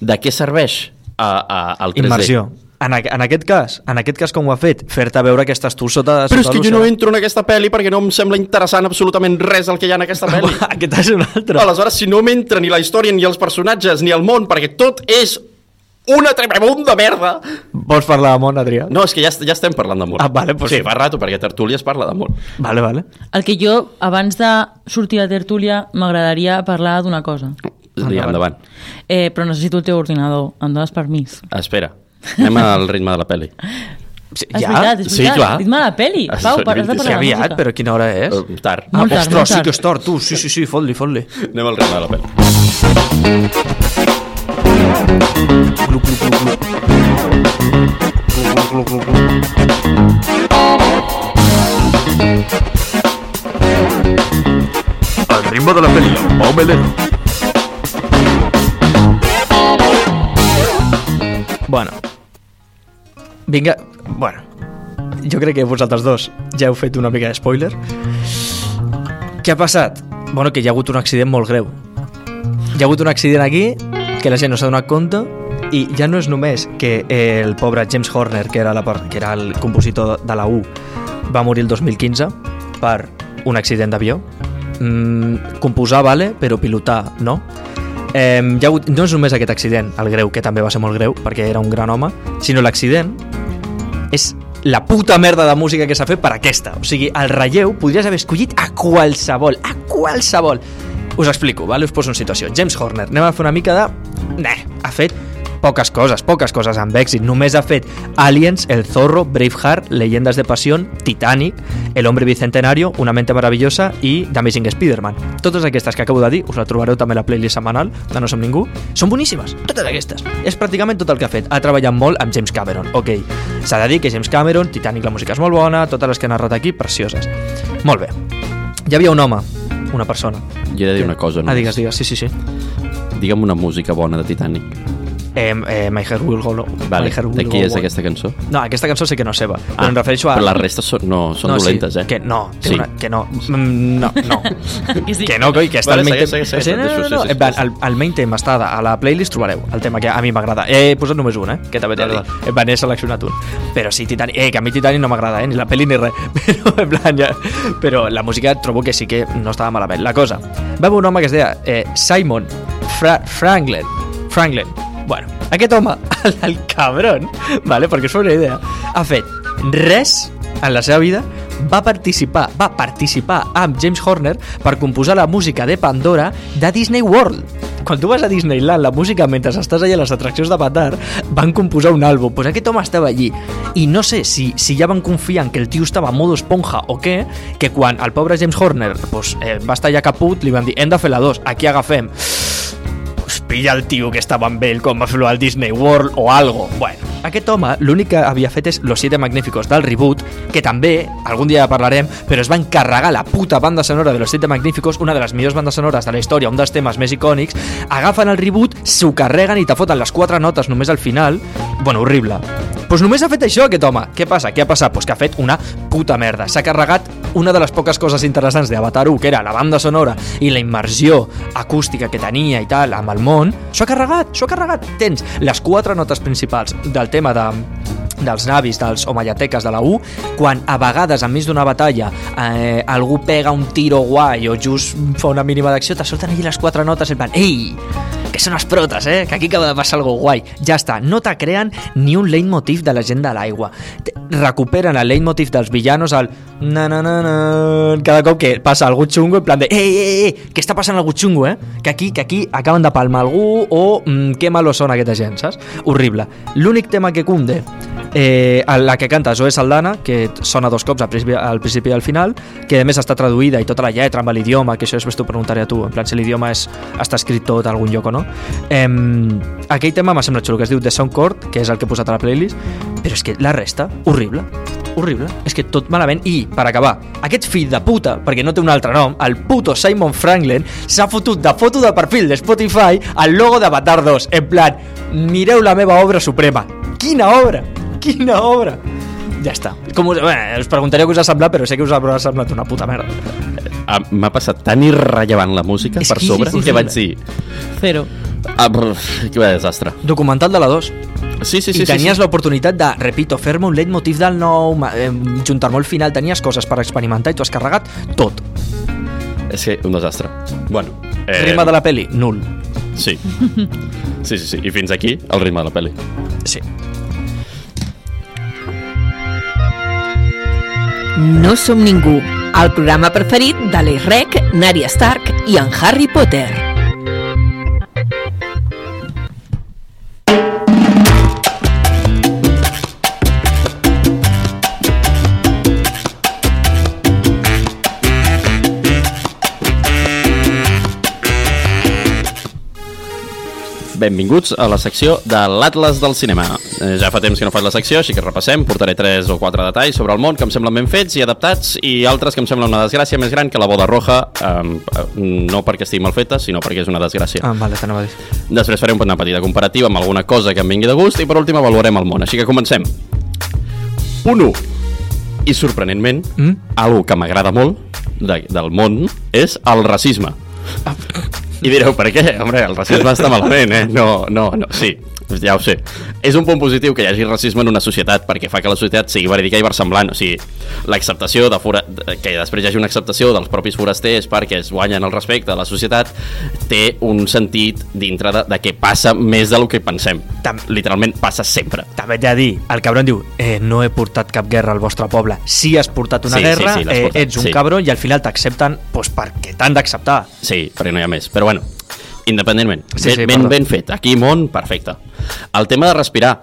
de què serveix a, a, el 3D? Immersió. En, en aquest cas, en aquest cas com ho ha fet, fer-te veure que estàs tu sota... Però és sota que jo no entro en aquesta pel·li perquè no em sembla interessant absolutament res el que hi ha en aquesta pel·li. Aquest és un altre. Aleshores, si no m'entra ni la història, ni els personatges, ni el món, perquè tot és una tremebunda merda... Vols parlar de món, Adrià? No, és que ja, ja estem parlant d'amor. Ah, vale, pues- Sí, fa rato, perquè a Tertúlia es parla d'amor. Vale, vale. El que jo, abans de sortir a tertúlia, m'agradaria parlar d'una cosa. Endavant. endavant. Eh, però necessito el teu ordinador. Em dones permís? Espera, anem al ritme de la pel·li. Sí, És veritat, és Sí, veritat. clar. Ritme de la peli. Pau, són has de 26. Que parlar de aviat, música. però quina hora és? Uh, tard. Ah, Molt tard, ostres, molt sí tard. que és tort, tu. Sí, sí, sí, fot-li, fot-li. Anem al ritme de la pel·li. El ritme de la pel·li, Pau Melero. Bueno. Vinga, bueno. Jo crec que vosaltres dos ja heu fet una mica de spoiler. Què ha passat? Bueno, que hi ha hagut un accident molt greu. Hi ha hagut un accident aquí que la gent no s'ha donat compte i ja no és només que el pobre James Horner, que era, la, que era el compositor de la U, va morir el 2015 per un accident d'avió. Mm, composar, vale, però pilotar, no? Eh, hi ha hagut, no és només aquest accident, el greu, que també va ser molt greu, perquè era un gran home, sinó l'accident és la puta merda de música que s'ha fet per aquesta. O sigui, el relleu podries haver escollit a qualsevol, a qualsevol. Us explico, vale? us poso en situació. James Horner, anem a fer una mica de... Nah, ha fet poques coses, poques coses amb èxit. Només ha fet Aliens, El Zorro, Braveheart, Leyendas de Pasión, Titanic, El Hombre Bicentenario, Una mente maravillosa i The Amazing Spider-Man. Totes aquestes que acabo de dir, us la trobareu també a la playlist setmanal de No Som Ningú, són boníssimes, totes aquestes. És pràcticament tot el que ha fet. Ha treballat molt amb James Cameron, ok. S'ha de dir que James Cameron, Titanic la música és molt bona, totes les que he narrat aquí, precioses. Molt bé. Hi havia un home, una persona. Jo he de dir una cosa, no? Ah, digues, digues, sí, sí, sí. Digue'm una música bona de Titanic. Eh, eh, My Heart Will Go. Vale, My Heart Will de qui Go és aquesta cançó? No, aquesta cançó sé que no és seva, però em refereixo a... Però les restes són, no, són dolentes, sí, eh? Que no, Sí. una, que no, mm, no, no. Que sí. que no, coi, que està Vale, el main segueix, theme. segueix, Sí, segueix, no, no, no, sí, sí, sí. el, el main theme està a la playlist trobareu el tema que a mi m'agrada. He posat només un, eh? Que també t'he de dir. Plan, he seleccionat un. Però sí, Titanic, eh, que a mi Titanic no m'agrada, eh? Ni la pel·li ni res. Però, en plan, ja... Però la música trobo que sí que no estava malament. La cosa, va haver un home que es deia eh, Simon Fra Franklin. Franklin. Bueno, aquest home, el, el cabron, vale, perquè us una idea, ha fet res en la seva vida va participar, va participar amb James Horner per composar la música de Pandora de Disney World. Quan tu vas a Disneyland, la música mentre estàs allà a les atraccions d'Avatar, van composar un àlbum. Pues aquest home estava allí. I no sé si, si ja van confiar en que el tio estava a modo esponja o què, que quan el pobre James Horner pues, eh, va estar ja caput, li van dir, hem de fer la 2, aquí agafem pilla el tio que estava amb ell com va fer-ho al Disney World o algo. Bueno, aquest home l'únic que havia fet és Los Siete Magníficos del reboot, que també, algun dia parlarem, però es va encarregar la puta banda sonora de Los Siete Magníficos, una de les millors bandes sonores de la història, un dels temes més icònics, agafen el reboot, s'ho carreguen i te foten les quatre notes només al final. Bueno, horrible. Pues només ha fet això aquest home. Què passa? Què ha passat? Pues que ha fet una puta merda. S'ha carregat una de les poques coses interessants d'Avatar 1, que era la banda sonora i la immersió acústica que tenia i tal amb el món. S'ho ha carregat, s'ho ha carregat. Tens les quatre notes principals del tema de dels navis, dels homayateques de la U, quan a vegades, enmig d'una batalla, eh, algú pega un tiro guai o just fa una mínima d'acció, te surten allí les quatre notes en plan, ei, que són els protes, eh? Que aquí acaba de passar algo guai. Ja està, no te creen ni un leitmotiv de la gent de l'aigua. Recuperen el leitmotiv dels villanos al na na na na cada cop que passa algú xungo en plan de ei, ei, ei, que està passant algú xungo, eh? Que aquí, que aquí acaben de palmar algú o mm, que malos són aquesta gent, saps? Horrible. L'únic tema que cunde eh, la que canta Zoe Saldana, que sona dos cops al principi, al principi i al final, que a més està traduïda i tota la lletra amb l'idioma, que això després t'ho preguntaré a tu, en plan si l'idioma està escrit tot a algun lloc o no. Eh, aquell tema m'ha semblat xulo, que es diu The Song Court, que és el que he posat a la playlist, però és que la resta, horrible, horrible, és que tot malament. I, per acabar, aquest fill de puta, perquè no té un altre nom, el puto Simon Franklin, s'ha fotut de foto de perfil de Spotify el logo d'Avatar 2, en plan, mireu la meva obra suprema. Quina obra! Quina obra! Ja està. Com us, bé, us preguntaré què us ha semblat, però sé que us haurà semblat una puta merda. Ah, M'ha passat tan irrellevant la música És per que sobre que horrible. vaig dir... Zero. Ah, brr, que desastre. Documental de la 2. Sí, sí, sí. I tenies sí, sí. l'oportunitat de, repito, fer-me un leitmotiv del nou, eh, juntar-me al final, tenies coses per experimentar i t'ho has carregat tot. És que un desastre. Bueno. Eh... Ritme de la peli, nul. Sí. Sí, sí, sí. I fins aquí el ritme de la pel·li. Sí. No som ningú, el programa preferit de l'Irrec, Nària Stark i en Harry Potter. Benvinguts a la secció de l'Atlas del cinema. Eh, ja fa temps que no faig la secció, així que repassem. Portaré tres o quatre detalls sobre el món que em semblen ben fets i adaptats i altres que em semblen una desgràcia més gran que la boda roja, eh, no perquè estigui mal feta, sinó perquè és una desgràcia. Ah, vale, t'anava a dir. Després faré una petita comparativa amb alguna cosa que em vingui de gust i per últim avaluarem el món. Així que comencem. Punt 1. I sorprenentment, Mm? algo que m'agrada molt de, del món és el racisme. I direu, per què? Hombre, el racisme està malament, eh? No, no, no, sí, ja ho sé. És un punt positiu que hi hagi racisme en una societat perquè fa que la societat sigui verídica i versemblant. O sigui, l'acceptació de fora... que després hi hagi una acceptació dels propis forasters perquè es guanyen el respecte de la societat té un sentit dintre de, de que passa més del que pensem. Tam- Literalment passa sempre. També de dir, el cabron diu eh, no he portat cap guerra al vostre poble. Si has portat una Sí, sí, guerra, sí, l'has eh, portat, ets un sí. cabron i al final t'accepten pues, perquè t'han d'acceptar. Sí, perquè no hi ha més. Però bueno, independentment, Sí, ben, sí, ben, ben fet. Aquí, món, perfecte. El tema de respirar.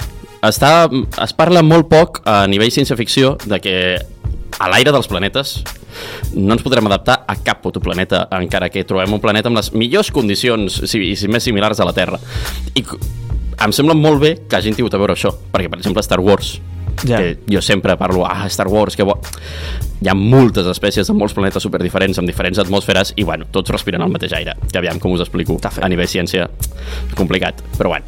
Està, es parla molt poc a nivell ciència-ficció de que a l'aire dels planetes no ens podrem adaptar a cap puto planeta, encara que trobem un planeta amb les millors condicions si, si més similars a la Terra. I em sembla molt bé que hagin tingut a veure això, perquè, per exemple, Star Wars, Ja. que jo sempre parlo, ah, Star Wars, que bo... Hi ha moltes espècies de molts planetes superdiferents, amb diferents atmosferes, i bueno, tots respiren el mateix aire, que aviam com us explico, a nivell ciència, complicat, però bueno.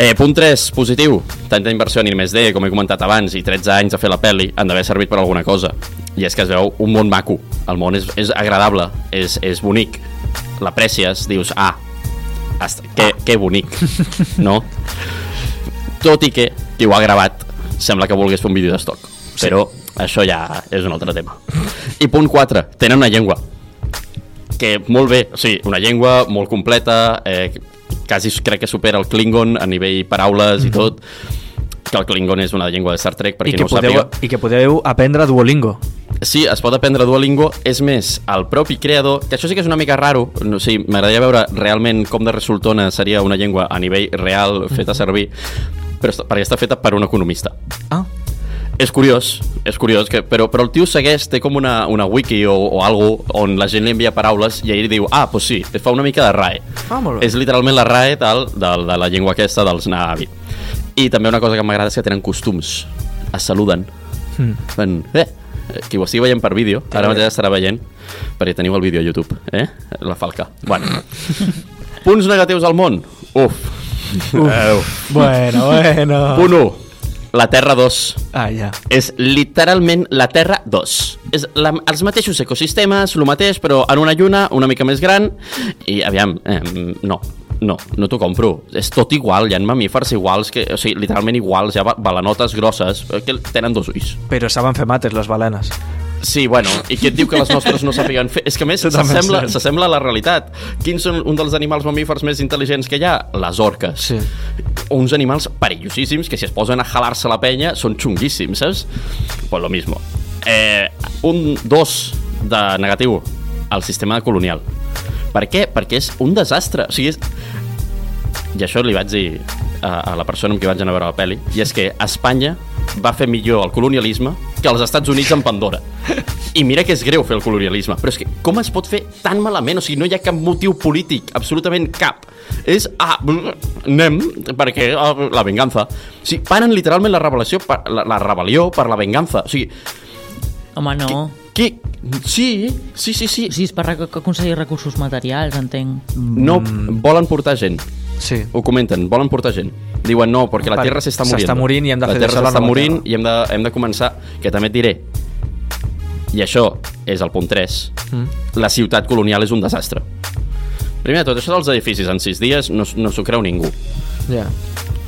Eh, punt 3, positiu. Tanta inversió en I+D, com he comentat abans, i 13 anys de fer la pel·li han d'haver servit per alguna cosa. I és que es veu un món maco. El món és, és agradable, és, és bonic. L'aprecies, dius, ah, hasta, que, que bonic, no? Tot i que qui ho ha gravat sembla que volgués fer un vídeo d'estoc. Però això ja és un altre tema. I punt 4, tenen una llengua que molt bé, o sigui, una llengua molt completa, eh, quasi crec que supera el Klingon a nivell paraules i tot, que el Klingon és una llengua de Star Trek, per I qui que, no ho podeu, sàpiga. I que podeu aprendre Duolingo. Sí, es pot aprendre Duolingo, és més, el propi creador, que això sí que és una mica raro, no, o sigui, m'agradaria veure realment com de resultona seria una llengua a nivell real feta servir, però està- perquè està feta per un economista. Ah, És curiós, és curiós, que, però, però el tio segueix, té com una, una wiki o, o algo on la gent li envia paraules i ell diu, ah, doncs sí, fa una mica de RAE. Ah. És literalment la RAE del, del, de la llengua aquesta dels Navi. I també una cosa que m'agrada és que tenen costums. Es saluden. Mm. Fan, eh, qui ho estigui veient per vídeo, ara mateix estarà veient, perquè teniu el vídeo a YouTube, eh? La falca. Bueno. Punts negatius al món. Uf. Bueno, bueno. Punt 1. La Terra 2 Ah, ja. és literalment la Terra 2. És la, els mateixos ecosistemes, el mateix, però en una lluna una mica més gran, i aviam, eh, no. no, no t'ho compro. És tot igual, hi ha mamífers iguals, que, o sigui, literalment iguals, hi ha ba- balanotes grosses, que tenen dos ulls. Però saben fer mates, les balenes. Sí, bueno, i qui et diu que les nostres no sàpiguen fer? És que més s'assembla a la realitat. Quins són un dels animals mamífers més intel·ligents que hi ha? Les orques. Sí. Uns animals perillosíssims que si es posen a jalar-se la penya són xunguíssims, saps? Pues lo mismo. Eh, un dos de negatiu al sistema colonial. Per què? Perquè és un desastre. O sigui, és... I això li vaig dir a, a la persona amb qui vaig anar a veure la pel·li, i és que Espanya va fer millor el colonialisme que els Estats Units en Pandora. I mira que és greu fer el colonialisme, però és que com es pot fer tan malament? O sigui, no hi ha cap motiu polític, absolutament cap. És, ah, anem, perquè ah, la venganza. O sigui, paren literalment la rebel·lió per, la, la rebel·lió per la venganza. O sigui, Home, no. que, sí, sí, sí, sí. Sí, és per aconseguir recursos materials, entenc. No volen portar gent. Sí. Ho comenten, volen portar gent. Diuen no, perquè la Terra s'està morint. s'està morint i hem de la fer Terra s'està morint Terra. i hem de, hem de començar, que també et diré, i això és el punt 3, Mm. la ciutat colonial és un desastre. Primer de tot, això dels edificis en 6 dies no, no s'ho creu ningú. Ja.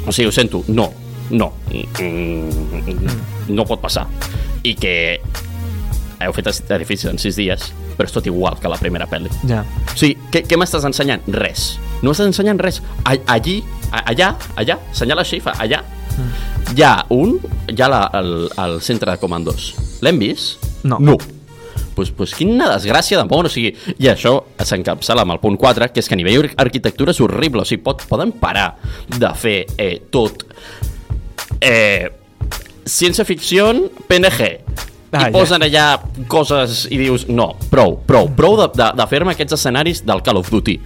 O sigui, ho sento, no, no, mm, no pot passar. I que heu fet edificis en 6 dies, però és tot igual que la primera pel·li. Ja. O sigui, què, què m'estàs ensenyant? Res. No m'estàs ensenyant res. Allí, allà, allà, senyala així, fa allà. Mm. Hi ha un, hi ha la, el, el centre de comandos. L'hem vist? No. No. Pues, pues quina desgràcia de món, o sigui, i això s'encapçala amb el punt 4, que és que a nivell ar- arquitectura és horrible, o sigui, pot, poden parar de fer eh, tot eh, ciència-ficció PNG, Ah, i ja. posen allà coses i dius, no, prou, prou, prou de, de, de fer-me aquests escenaris del Call of Duty.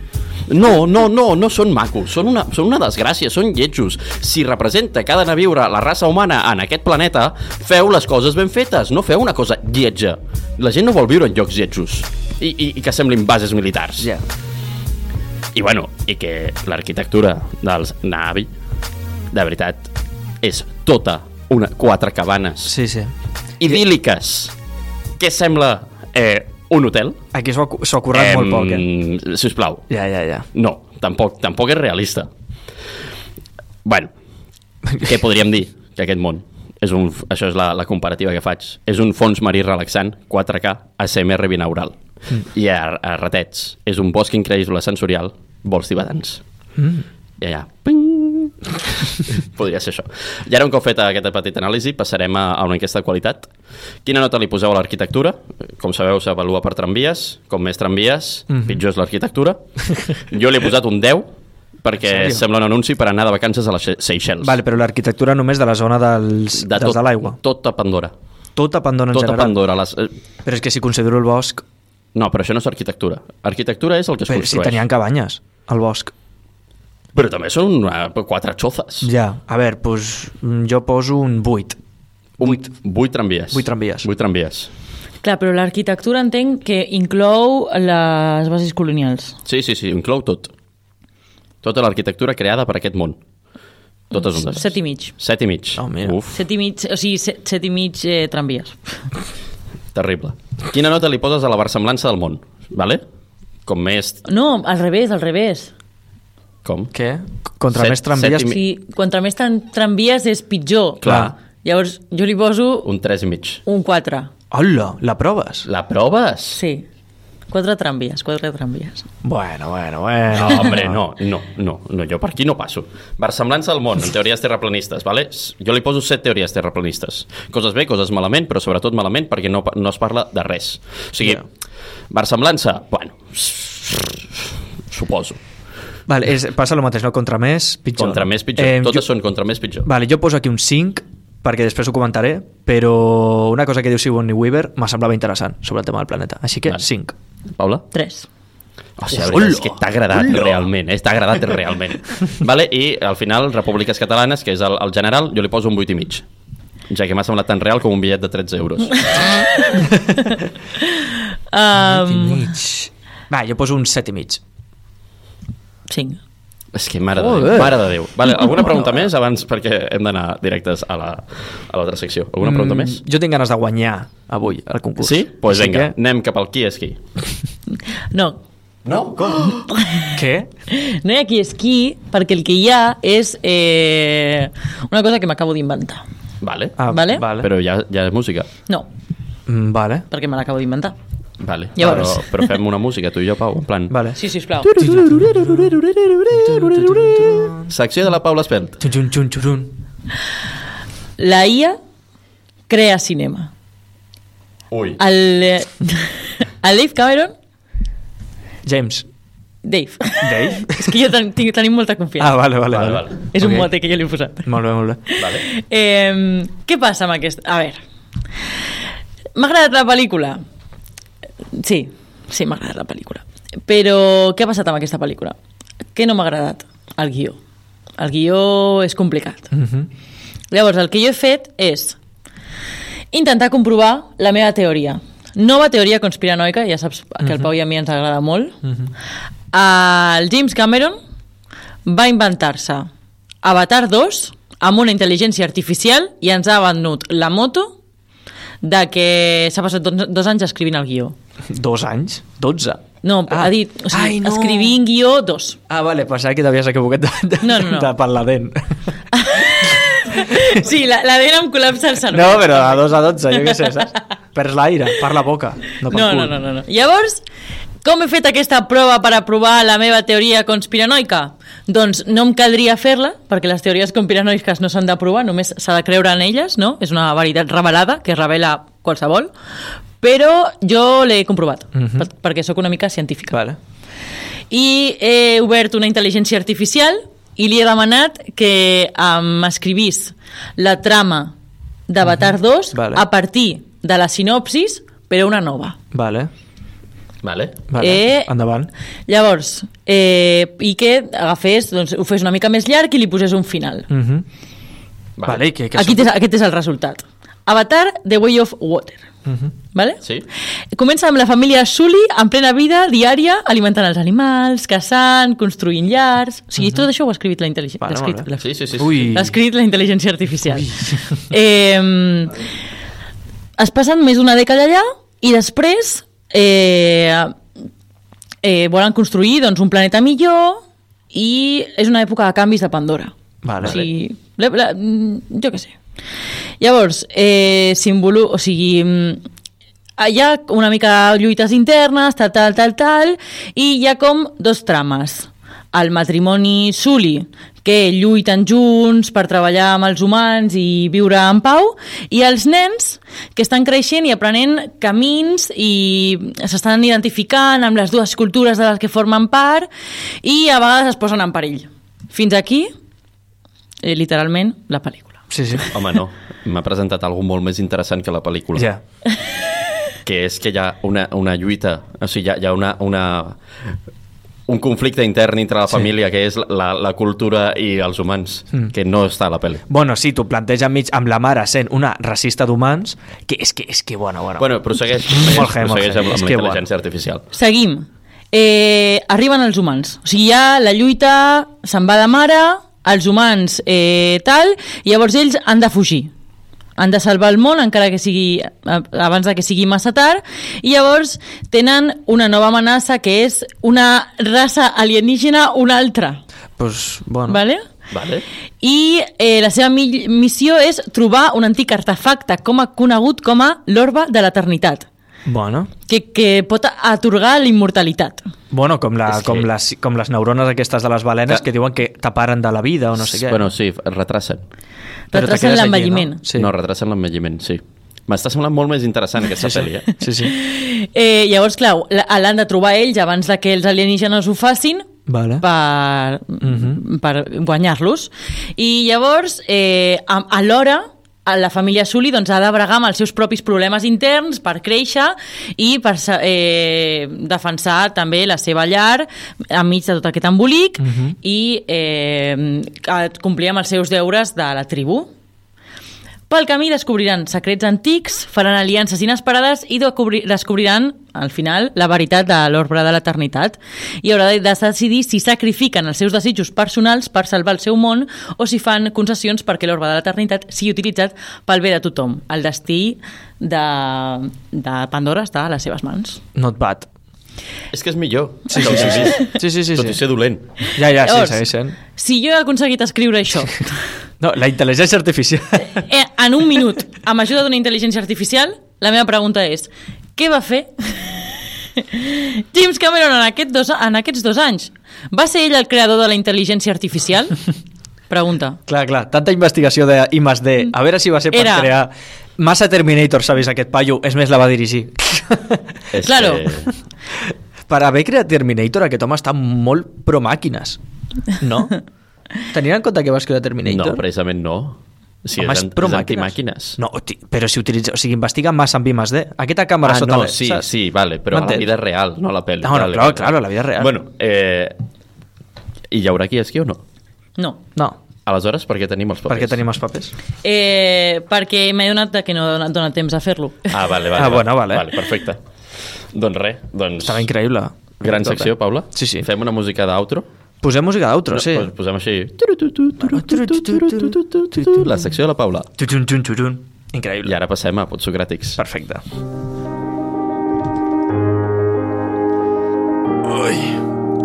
No, no, no, no són macos, són una, són una desgràcia, són lletjos. Si representa que ha d'anar a viure la raça humana en aquest planeta, feu les coses ben fetes, no feu una cosa lletja. La gent no vol viure en llocs lletjos i, i, i que semblin bases militars. Ja. I bueno, i que l'arquitectura dels Navi, de veritat, és tota una quatre cabanes Sí, sí. Idíl·liques que sembla eh, un hotel. Aquí s'ho ha, currat molt poc, eh? Si us plau, Ja, ja, ja. no, tampoc, tampoc és realista. Bueno, què podríem dir? Que aquest món, és un, això és la, la comparativa que faig, és un fons marí relaxant, 4K, ASMR binaural. Mm. I a, a ratets, és un bosc increïble sensorial, vols tibetans. Mm. I allà, ping! Podria ser això. I ara, un cop feta aquesta petita anàlisi, passarem a, a una enquesta de qualitat. Quina nota li poseu a l'arquitectura? Com sabeu, s'avalua per tramvies. Com més tramvies, mm. -hmm. pitjor és l'arquitectura. Jo li he posat un 10, perquè sèrio? sembla un anunci per anar de vacances a les Se- Seychelles. Vale, però l'arquitectura només de la zona dels, de dels tot, de l'aigua. Tot a Pandora. Tot a Pandora en Tot a general. Pandora. Les... eh, Però és que si considero el bosc... No, però això no és arquitectura. Arquitectura és el que es Però si construeix. tenien cabanyes al bosc. Però també són uh, quatre xozes. Ja, a veure, doncs jo poso un 8. Un, vuit tramvies. Vuit tramvies. Vuit tramvies. Clar, però l'arquitectura entenc que inclou les bases colonials. Sí, sí, sí, inclou tot. Tota l'arquitectura creada per aquest món. Totes juntes. Set i mig. Set i mig. Oh, mira. Uf, Set i mig, o sigui, set, set i mig eh, tramvies. terrible. Quina nota li poses a la versemblança del món? Vale? Com més... No, al revés, al revés. Com? Què? Contra Set- més tramvies... set O sigui, contra més tramvies és pitjor. Clar. Llavors, jo li poso Un 3 i mig. un 4. Hola, la proves? La proves? Sí. Quatre tramvies, quatre tramvies. Bueno, bueno, bueno. No, hombre, no, no, no, no, jo per aquí no passo. Versemblança al món, en teories terraplanistes, vale? Jo li poso set teories terraplanistes. Coses bé, coses malament, però sobretot malament perquè no, no es parla de res. O sigui, Ja. versemblança, bueno, suposo. Vale, és, passa el mateix, no? Contra més, pitjor. Contra més pitjor. Eh, Totes jo, són contra més pitjor. Vale, jo poso aquí un 5, perquè després ho comentaré, però una cosa que diu Sigourney Weaver m'ha semblava interessant sobre el tema del planeta. Així que Vale. 5. Paula? Tres. O sigui, veritat és que t'ha agradat realment, eh? t'ha agradat realment. vale? I al final, Repúbliques Catalanes, que és el, el general, jo li poso un 8 i mig. Ja que m'ha semblat tan real com un bitllet de 13 euros. Um, mig. Va, jo poso un 7 i mig. Cinc. És que mare de Joder. Déu, mare de Déu. Vale, alguna pregunta més abans perquè hem d'anar directes a la- a l'altra secció? Alguna pregunta més? Jo tinc ganes de guanyar avui el concurs. Sí? Doncs pues Així vinga, que- anem cap al qui és qui. No, No? Com? Què? No hi ha qui esquí perquè el que hi ha és eh, una cosa que m'acabo d'inventar. Vale. Ah, Vale. vale. Però ja, ja és música. No, Mm, vale. perquè me l'acabo d'inventar. Vale. Llavors. Però, però fem una música, tu i jo, Pau, en plan... Vale. Sí, sisplau. Secció de la Paula Espelt. La IA crea cinema. Ui. El, el Dave Cameron... James. Dave. Dave? És que jo ten, tinc, tenim molta confiança. Ah, vale, vale. Vale, vale. vale. És un Ok. mote que jo li he posat. Molt bé, molt bé. Vale. Eh, què passa amb aquest... A veure, m'ha agradat la pel·lícula? Sí, sí, m'ha agradat la pel·lícula. Però què ha passat amb aquesta pel·lícula? Què no m'ha agradat? El guió. El guió és complicat. Mm -hmm. Llavors, el que jo he fet és intentar comprovar la meva teoria. Nova teoria conspiranoica, ja saps que al Pau i a mi ens agrada molt. El James Cameron va inventar-se Avatar 2 amb una intel·ligència artificial i ens ha venut la moto de que s'ha passat dos anys escrivint el guió. Dos anys? Dotze? No, Ah. ha dit, o sigui, Ai, no. escrivint guió dos. Ah, vale, pensava que t'havies equivocat de, de, No, no, no. de per la dent. Sí, la, la dent em col·lapsa el cervell. No, però a dos a dotze, jo què sé, saps? Perds l'aire, per la boca, no per No, cul. no, no, no, no. Llavors, com he fet aquesta prova per aprovar la meva teoria conspiranoica? Doncs no em caldria fer-la, perquè les teories conspiranoiques no s'han d'aprovar, només s'ha de creure en elles, no? És una veritat revelada, que revela qualsevol, però jo l'he comprovat, Mhm. per, perquè sóc una mica científica. Vale. I he obert una intel·ligència artificial i li he demanat que m'escrivís la trama d'Avatar 2 Vale. a partir de la sinopsis, però una nova. Vale. Vale. Vale. Eh, Endavant. Llavors, eh, i que agafés, doncs, ho fes una mica més llarg i li posés un final. Mm -hmm. Vale. Vale, i que, que Aquí tens, aquest és el resultat. Avatar, The Way of Water. Mm -hmm. Vale? Sí? Comença amb la família Sully en plena vida diària, alimentant els animals, caçant, construint llars... O sigui, tot això ho ha escrit la intel·ligència. Vale, escrit, l'ha- Sí, sí, sí. sí. L'ha escrit la intel·ligència artificial. Eh, es passen més d'una dècada allà i després eh, eh, volen construir doncs, un planeta millor i és una època de canvis de Pandora. Vale. O sigui, la, la, mm, jo què sé. Llavors, eh, simbolo, o sigui, mm, hi ha una mica lluites internes, tal, tal, tal, tal, i hi ha com dos trames. El matrimoni Sully, que lluiten junts per treballar amb els humans i viure en pau, i els nens que estan creixent i aprenent camins i s'estan identificant amb les dues cultures de les que formen part i a vegades es posen en perill. Fins aquí, eh, literalment, la pel·lícula. Sí, sí. Home, no. M'ha presentat algú molt més interessant que la pel·lícula. Ja. Que és que hi ha una, una lluita, o sigui, hi ha, hi ha una, una, un conflicte intern entre la Sí. família, que és la, la cultura i els humans, Mm. que no està a la pel·li. Bueno, sí, t'ho planteja enmig amb la mare sent una racista d'humans, que és que, és que, bueno, bueno. Bueno, prossegueix, prossegueix, Molt heavy, molt prossegueix amb, amb És la que intel·ligència artificial. Seguim. Eh, arriben els humans. O sigui, ja la lluita se'n va de mare, els humans eh, tal, i llavors ells han de fugir. Han de salvar el món encara que sigui eh, abans de que sigui massa tard i llavors tenen una nova amenaça que és una raça alienígena una altra pues, bueno. vale? Vale? i eh, la seva mi missió és trobar un antic artefacte com a conegut com a l'orba de l'eternitat Bueno. que, que pot atorgar la immortalitat Bueno, com, la, que- com, les, com les neurones aquestes de les balenes Que- que, diuen que taparen de la vida o no sé què. Bueno, sí, retracen. Retracen l'envelliment no? Sí. No, retracen l'envelliment, sí. M'està semblant molt més interessant aquesta sí, pel·li, eh? sí, sí. Eh, llavors, clar, l'han de trobar ells abans de que els alienígenes ho facin Vale. per, Mhm. per guanyar-los. I llavors, eh, a- alhora, la família Sully doncs, ha de bregar amb els seus propis problemes interns per créixer i per eh, defensar també la seva llar enmig de tot aquest embolic Mhm. i eh, complir amb els seus deures de la tribu. Pel camí descobriran secrets antics, faran aliances inesperades i descobri- descobriran, al final, la veritat de l'orbre de l'eternitat. I haurà de decidir si sacrifiquen els seus desitjos personals per salvar el seu món o si fan concessions perquè l'orbre de l'eternitat sigui utilitzat pel bé de tothom. El destí de, de Pandora està a les seves mans. Not bad. És que és millor. Sí, sí, sí, sí. Sí, sí, sí, Tot i ser dolent. Ja, ja, sí, Llavors- segueix sent. Si jo he aconseguit escriure això No, la intel·ligència artificial. eh, en un minut, amb ajuda d'una intel·ligència artificial, la meva pregunta és, què va fer James Cameron en, aquest dos, en aquests dos anys? Va ser ell el creador de la intel·ligència artificial? Pregunta. clar, clar, tanta investigació de I más D. A veure si va ser per Era- crear... Massa Terminator, sabis, aquest paio. És més, la va dirigir. És Claro. que... per haver creat Terminator, aquest home està molt pro màquines. No? Tenint en compte que vas crear Terminator... No, precisament no. Sí, Home, és, pro és màquines. antimàquines. No, però si utilitza... O sigui, investiga massa amb I más D. Aquesta càmera ah, sota no, sí, saps? sí, vale, però a la vida real, no a la pel·li. No, no, vale, claro, vale. claro, la vida real. Bueno, eh, i hi haurà qui esqui o no? No. No, Aleshores, per què tenim els papers? perquè tenim els papers. Eh, perquè m'he donat de que no ha donat temps a fer-lo. Ah, vale, vale. Ah, bueno, vale. Vale, perfecte. Doncs res, doncs... Estava increïble. Gran secció, Paula. Sí, sí. Fem una música d'outro. Posem música d'outro, sí. Pues posem així... La secció de la Paula. Increïble. I ara passem a Potsocràtics. Perfecte. Ui.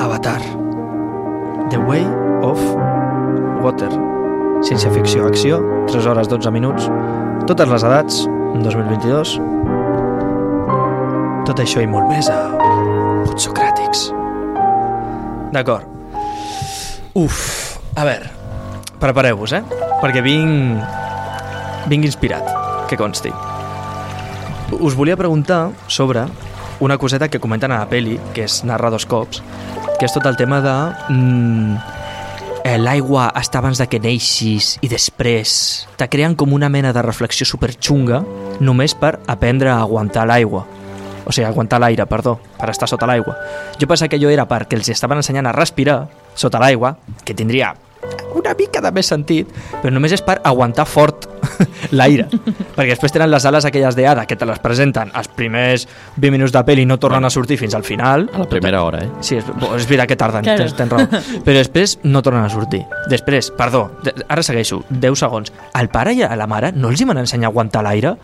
Avatar. The Way of Water. Ciència-ficció, acció, 3 hores 12 minuts, totes les edats, 2022. Tot això i molt més a Potsocràtics. D'acord. Uf, a veure, prepareu-vos, eh? Perquè vinc... vinc inspirat, que consti. Us volia preguntar sobre una coseta que comenten a la peli, que és narra dos cops, que és tot el tema de... Mm, eh, L'aigua està abans de que neixis i després te creen com una mena de reflexió superxunga només per aprendre a aguantar l'aigua. O sigui, aguantar l'aire, perdó, per estar sota l'aigua. Jo pensava que allò era perquè els estaven ensenyant a respirar sota l'aigua, que tindria una mica de més sentit, però només és per aguantar fort l'aire. perquè després tenen les ales aquelles de hada que te les presenten els primers 20 minuts de pel·li i no tornen a sortir fins al final. A la primera hora, eh? Sí, és, és veritat que tarden, Claro. tens, tens raó. Però després no tornen a sortir. Després, perdó, ara segueixo, 10 segons. Al pare i a la mare no els hi van ensenyar a aguantar l'aire?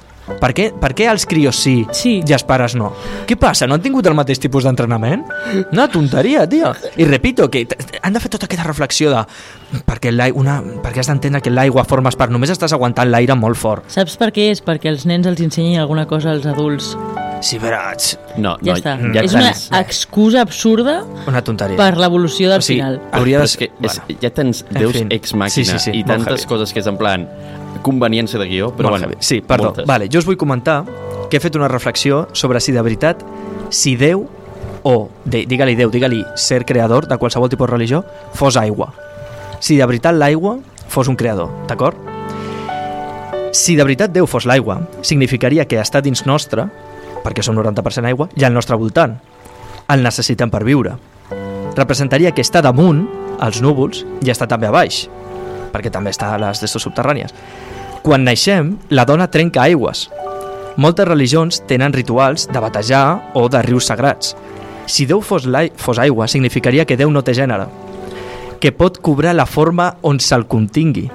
Per què, per què als crios sí, Sí. i als pares no? Què passa? No han tingut el mateix tipus d'entrenament? Una tonteria, tio. I repito, que han de fer tota aquesta reflexió de perquè, una, perquè has d'entendre que l'aigua formes part, només estàs aguantant l'aire molt fort. Saps per què és? Perquè els nens els ensenyin alguna cosa als adults. Sí, però... tx, No, Ja no, està. Ja és una excusa absurda Una tonteria. per l'evolució del O sigui, final. Ah, hauria de és que ser- és, bueno. ja tens En deus fin. ex màquina Sí, sí, sí, i tantes heavy. coses que és en plan conveniència de guió, però Molt bueno, heavy. Sí, perdó. moltes. Vale, jo us vull comentar que he fet una reflexió sobre si de veritat, si Déu, o digue-li Déu, digue-li ser creador de qualsevol tipus de religió, fos aigua. Si de veritat l'aigua fos un creador, d'acord? Si de veritat Déu fos l'aigua, significaria que està dins nostre, perquè som 90% aigua, i al nostre voltant. El necessitem per viure. Representaria que està damunt, als núvols, i està també a baix, perquè també està a les destos subterrànies. Quan naixem, la dona trenca aigües. Moltes religions tenen rituals de batejar o de rius sagrats. Si Déu fos, fos aigua, significaria que Déu no té gènere, que pot cobrar la forma on se'l contingui,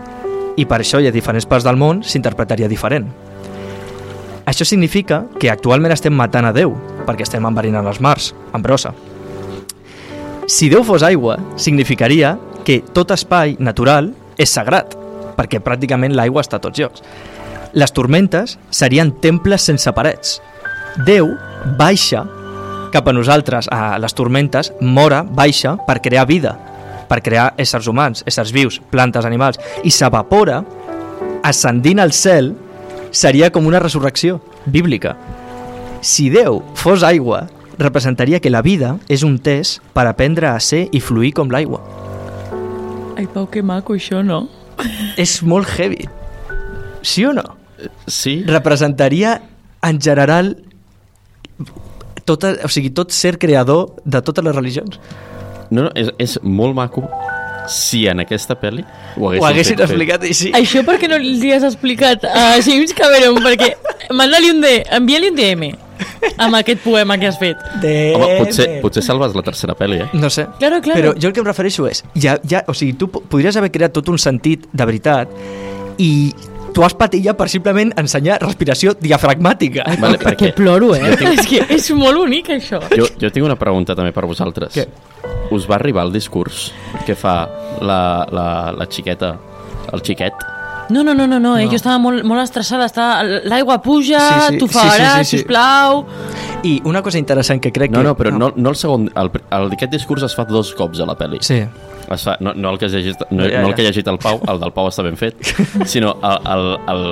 i per això hi ha diferents parts del món s'interpretaria diferent. Això significa que actualment estem matant a Déu, perquè estem enverinant els mars, amb brossa. Si Déu fos aigua, significaria que tot espai natural és sagrat, perquè pràcticament l'aigua està a tots llocs. Les tormentes serien temples sense parets. Déu baixa cap a nosaltres, a les tormentes, mora, baixa per crear vida, per crear éssers humans, éssers vius, plantes, animals, i s'evapora, ascendint al cel, seria com una resurrecció bíblica. Si Déu fos aigua, representaria que la vida és un test per aprendre a ser i fluir com l'aigua. Ai, Pau, que maco això, no? És molt heavy. Sí o no? Sí, Representaria en general tota, o sigui, tot ser creador de totes les religions. No, no, és, és molt maco si en aquesta pel·li ho haguessin, Ho haguessin fet, explicat i sí. Això per què no li has explicat a James Cameron? Perquè manda-li un D, envia-li un DM amb aquest poema que has fet. De... Home, potser, potser salves la tercera pel·li, eh? No sé. Claro, claro. Però jo el que em refereixo és, ja, ja, o sigui, tu po- podries haver creat tot un sentit de veritat i tu has patillat per simplement ensenyar respiració diafragmàtica. Vale, Que perquè ploro, eh? és que és molt bonic, això. jo, jo tinc una pregunta també per vosaltres. Què? Us va arribar el discurs que fa la, la, la xiqueta, el xiquet? No, no, no, no, no, eh? jo estava molt, molt estressada, estava... l'aigua puja, Sí, sí, tu sí, sí, faràs, sí, sí. sisplau... I una cosa interessant que crec No, que... no, però no, no el segon... El, el, aquest discurs es fa dos cops a la pel·li. Sí. Es fa, no, no, el que has llegit, no, Ja, no el ja. que ha llegit el Pau, el del Pau està ben fet, sinó el, el, el,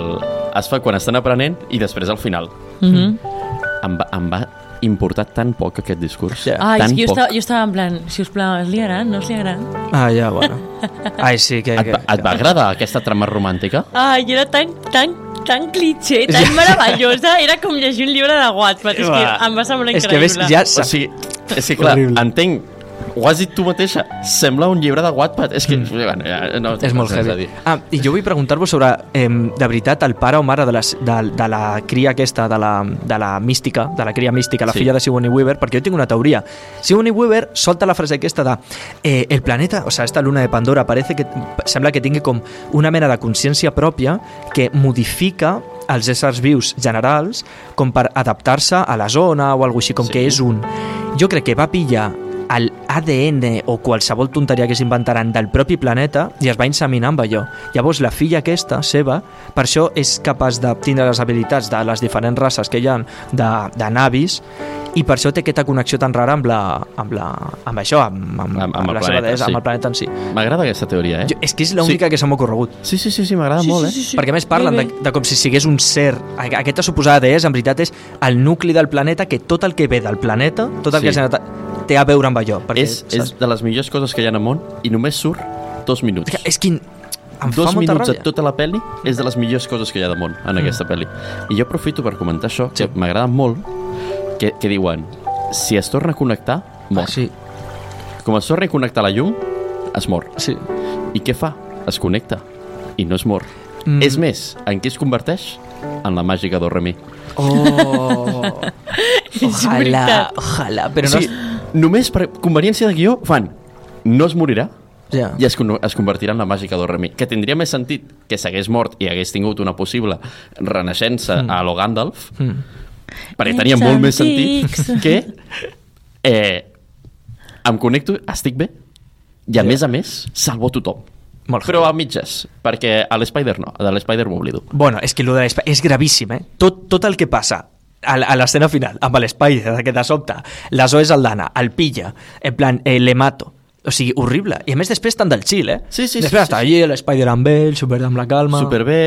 es fa quan estan aprenent i després al final. Mm -hmm. Em va, em va importar tan poc aquest discurs. Ja. Ah, és tan que jo poc. estava, jo estava en plan, si us plau, es liaran, no es liaran? Ah, ja, bueno. Ai, sí, que... Et, que, et va agradar aquesta trama romàntica? Ai, era tan, tan, tan cliché, tan meravellosa, era com llegir un llibre de Wattpad, és que em va semblar És que increïble. ves, ja... O sigui, és que clar, Horrible. entenc ho has dit tu mateixa, sembla un llibre de Wattpad. És que, mm. bueno, ja, no, És molt heavy. dir. Ah, i jo vull preguntar-vos sobre, eh, de veritat, el pare o mare de, les, de, de la cria aquesta, de la, de la mística, de la cria mística, la Sí. filla de Sigourney Weaver, perquè jo tinc una teoria. Sigourney Weaver solta la frase aquesta de eh, el planeta, o sea, esta luna de Pandora, parece que sembla que tingui com una mena de consciència pròpia que modifica els éssers vius generals com per adaptar-se a la zona o alguna així, com Sí. que és un... Jo crec que va pillar ADN o qualsevol tonteria que s'inventaran del propi planeta i es va inseminar amb allò. Llavors la filla aquesta, seva, per això és capaç de tindre les habilitats de les diferents races que hi ha de, de navis i per això té aquesta connexió tan rara amb, la, amb, la, amb això, amb, amb, Amb- amb el la seva planeta, deessa, sí. amb el planeta en si. M'agrada aquesta teoria, eh? Jo, és que és l'única Sí. que se m'ha ocorregut. Sí, sí, sí, sí m'agrada molt, eh? sí. Perquè a més parlen Bé, de, bé. de com si sigués un ser a- aquesta suposada deessa en veritat és el nucli del planeta que tot el que ve del planeta tot el Sí. que ha generat té a veure amb allò perquè, És, és de les millors coses que hi ha al món i només surt dos minuts. és, que, és que em Dos minuts ràbia. tota la pel·li és de les millors coses que hi ha al món en aquesta pel·li. I jo aprofito per comentar això, que m'agrada molt, que, que diuen, si es torna a connectar, mor. Ah, sí, Com es torna a connectar la llum, es mor. sí. I què fa? Es connecta i no es mor. Mm. Mm. És més, en què es converteix? En la màgica d'Orremi. Oh, ojalà, ojalà, però o no... sigui, només per conveniència de guió fan no es morirà Ja. i es, es convertirà en la màgica d'Orremi, que tindria més sentit que s'hagués mort i hagués tingut una possible renaixença mm. a lo Gandalf, Mm. perquè tenia Ets molt més sentit que eh, em connecto, estic bé i a Ja. més a més salvo tothom. Molt Però a mitges, perquè a l'Spider no, de l'Spider m'oblido. Bueno, és que lo de és gravíssim, eh? Tot, tot el que passa a, l'escena final, amb l'Spider, que de sobte, la Zoe Saldana, el pilla, en plan, eh, le mato. O sigui, horrible. I a més després estan del chill, eh? Sí, sí, després sí, està sí, allí, l'Spider amb ell, super amb la calma. Superbé,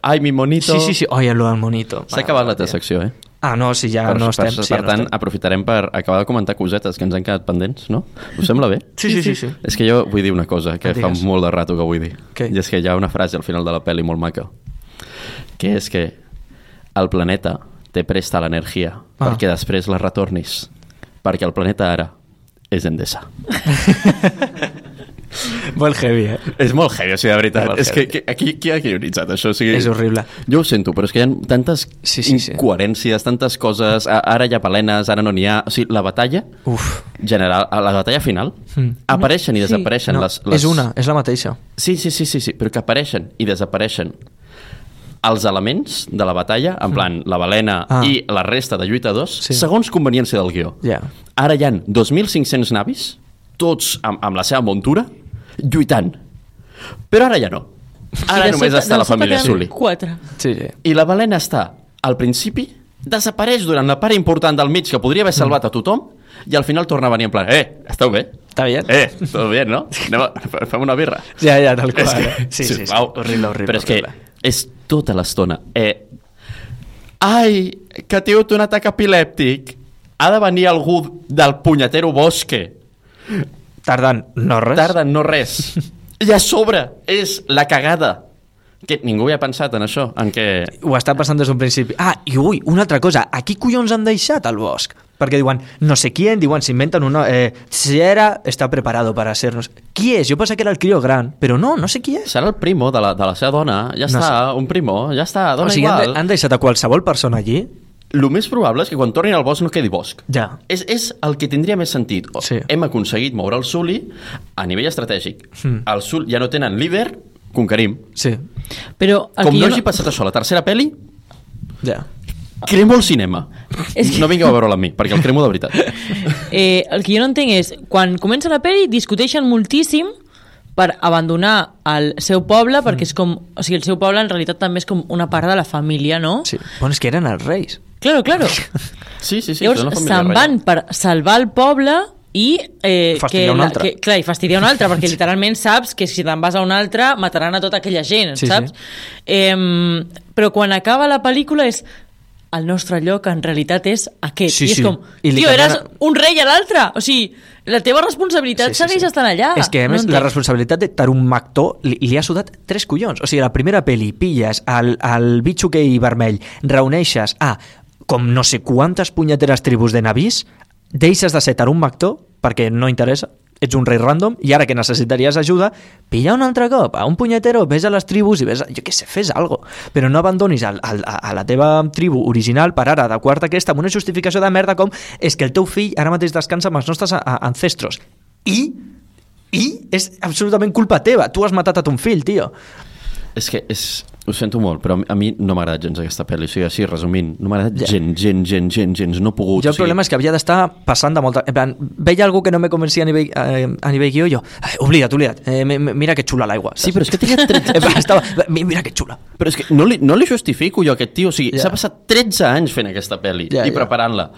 ai, mi monito... Sí, sí, sí. Oi, lo del monito. S'ha acabat la teva secció, eh? Ah, no, si ja per, no estem. per, sí, per ja no tant, estem. aprofitarem per acabar de comentar cosetes que ens han quedat pendents, no? Us sembla bé? Sí, sí, sí. sí. És que jo vull dir una cosa que fa molt de rato que vull dir. Què? I és que hi ha una frase al final de la pel·li molt maca, que és que el planeta té presta l'energia Ah. perquè després la retornis, perquè el planeta ara és Endesa. Molt heavy, eh? És molt heavy, o sigui, de veritat. Molt És que, heavy. que aquí, qui ha guionitzat això? O sigui, És horrible. Jo ho sento, però és que hi ha tantes Sí, sí, sí. incoherències, tantes coses, ara hi ha palenes, ara no n'hi ha... O sigui, la batalla Uf. general, a la batalla final, Mm. apareixen i Sí. desapareixen No, les, les... És una, és la mateixa. Sí, sí, sí, sí, sí, però que apareixen i desapareixen els elements de la batalla, en plan, la balena Ah. i la resta de lluitadors, Sí. segons conveniència del guió. Ja. Ara hi han 2.500 navis, tots amb, amb la seva muntura, lluitant. Però ara ja no. Ara només sota- està la família Sully. Quatre. Sí, sí. I la balena està al principi, desapareix durant la part important del mig que podria haver salvat a tothom i al final torna a venir en plan, eh, esteu bé? Està bien? Eh, tot bé, no? Anem a, fem una birra. Ja, ja, tal qual. És que, eh? sí, sí, sí. sisplau. Horrible, horrible. Però és que horrible. és tota l'estona. Eh, ai, que ha tingut un atac epilèptic. Ha de venir algú del punyetero bosque. Tardant no res. Tarda en no res. I a sobre és la cagada. Que ningú havia pensat en això, en què... Ho està passant des d'un principi. Ah, i ui, una altra cosa. A qui collons han deixat al bosc? Perquè diuen, no sé quién, diuen, s'inventen una... Eh, si era, està preparado para ser... Qui és? Jo pensava que era el crió gran, però no, no sé qui és. Serà el primo de la, de la seva dona, ja No està, un primo, ja està, dona o sigui, han, igual. de, han deixat a qualsevol persona allí? El més probable és que quan tornin al bosc no quedi bosc. Ja. És, és el que tindria més sentit. Sí. Hem aconseguit moure el Sully a nivell estratègic. Mm. El Sul ja no tenen líder, conquerim. Sí, Però Com no hagi passat això a la tercera pel·li, ja. Cremo el cinema. És que- No vingueu a veure-la amb mi, perquè el cremo de veritat. Eh, el que jo no entenc és, quan comença la pel·li discuteixen moltíssim per abandonar el seu poble, perquè és com... O sigui, el seu poble en realitat també és com una part de la família, no? sí. Bueno, és que eren els reis. Claro, claro. Sí, sí, sí. Llavors són una família se'n van per salvar el poble i... Eh, Fastidiar que un altre. Que, clar, i fastidiar un altre, perquè literalment saps que si te'n vas a un altre mataran a tota aquella gent, Sí, saps? Eh, però quan acaba la pel·lícula és el nostre lloc en realitat és aquest. Sí, I és sí. com, I tio, eres un rei a l'altre. O sigui, la teva responsabilitat segueix estant allà. És que, a No més, la entenc. responsabilitat de Tarum Mactor li, li ha sudat tres collons. O sigui, la primera peli, pilles el, el bitxo aquell vermell, reuneixes a com no sé quantes punyeteres tribus de navis, deixes de ser Tarum Mactor perquè no interessa, ets un rei random i ara que necessitaries ajuda, pilla un altre cop a un punyetero, ves a les tribus i ves, a- jo què sé, fes algo, però no abandonis al, a a la teva tribu original per ara adequar-te aquesta amb una justificació de merda com és que el teu fill ara mateix descansa amb els nostres a, a, ancestros i i és absolutament culpa teva. Tu has matat a ton fill, tio. És que és... Ho sento molt, però a mi no m'ha agradat gens aquesta pel·li. O sigui, així, resumint, no m'ha agradat Ja. gent, gent, gent, gent, gens. No he pogut. Jo el o sigui, problema és que havia d'estar passant de molta... En plan, veia algú que no me convencia a nivell, eh, a nivell guió, jo, "Ai, oblida't, oblida't, eh, mi- mi- mira que xula l'aigua. Sí, però és que tenia 13... En plan, estava, "Mi- mira que xula. Però és que no li, no li justifico jo a aquest tio. O sigui, Ja. s'ha passat 13 anys fent aquesta pel·li Ja, i ja. preparant-la.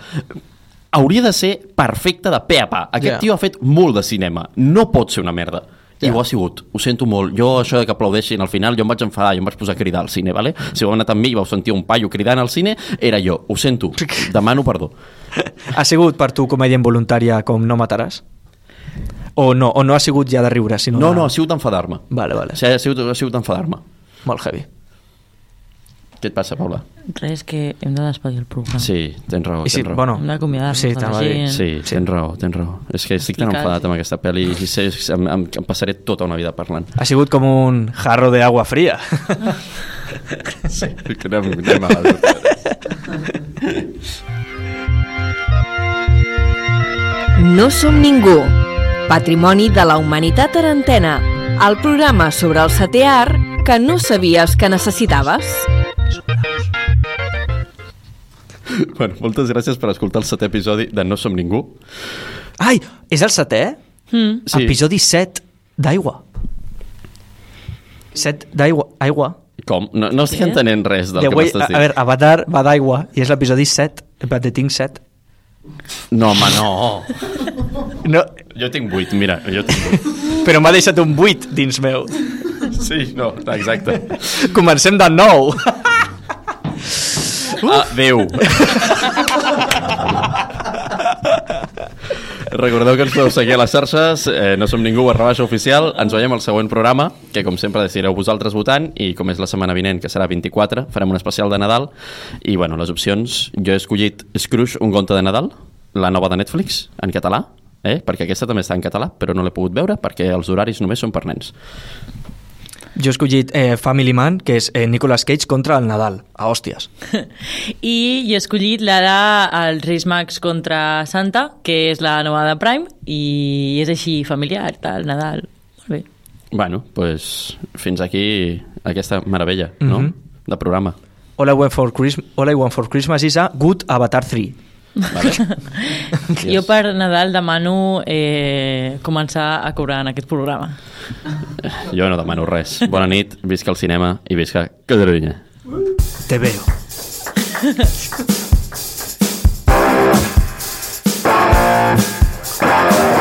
Hauria de ser perfecta de pe a pa. Aquest Ja. tio ha fet molt de cinema. No pot ser una merda. I Ja. ho ha sigut, ho sento molt. Jo, això de que aplaudeixin al final, jo em vaig enfadar, jo em vaig posar a cridar al cine, vale? Si heu anat amb mi i vau sentir un paio cridant al cine, era jo, ho sento, demano perdó. Ha sigut per tu comèdia involuntària com No mataràs? O no, o no ha sigut ja de riure, sinó No, de... no, ha sigut enfadar-me. Vale, vale. Ha sigut, ha sigut enfadar-me. Molt heavy. Què et passa, Paula? Res, que hem de despedir el programa. Sí, tens raó, I tens sí, raó. bueno, Hem d'acomiadar-nos sí, de la gent. Sí, tens raó, tens raó. És que estic tan enfadat amb aquesta pel·li i sé, em, em, em passaré tota una vida parlant. Ha sigut com un jarro de agua fría. Sí, que anem, anem a No som ningú. Patrimoni de la humanitat arantena. El programa sobre el setè art que no sabies que necessitaves. bueno, moltes gràcies per escoltar el setè episodi de No som ningú. Ai, és el setè? Mm. Sí. Episodi 7 d'aigua. 7 d'aigua. Aigua. Com? No, no estic entenent res del The que a, m'estàs a dient. veure, Avatar va d'aigua i és l'episodi 7. En plan, de tinc 7. No, home, no. No, Jo tinc vuit, mira, jo tinc vuit. però m'ha deixat un 8 dins meu. Sí, no, exacte. Comencem de nou. Adéu. Recordeu que ens podeu seguir a les xarxes, eh, no som ningú, barra baixa oficial. Ens veiem al següent programa, que com sempre decidireu vosaltres votant, i com és la setmana vinent, que serà 24, farem un especial de Nadal. I, bueno, les opcions, jo he escollit Scrooge, un conte de Nadal, la nova de Netflix, en català, eh? perquè aquesta també està en català, però no l'he pogut veure perquè els horaris només són per nens. Jo he escollit eh, Family Man, que és eh, Nicolas Cage contra el Nadal, a hòsties. I jo he escollit la de els Reis Mags contra Santa, que és la nova de Prime, i és així familiar, tal, Nadal. Molt bé. Bueno, pues, fins aquí aquesta meravella, no?, Mhm. de programa. All I, want for Christmas, All I Want for Christmas is a good Avatar 3. Vale. jo per Nadal demano eh, començar a cobrar en aquest programa. Jo no demano res. Bona nit, visca el cinema i visca Catalunya. Te veo. Thank you.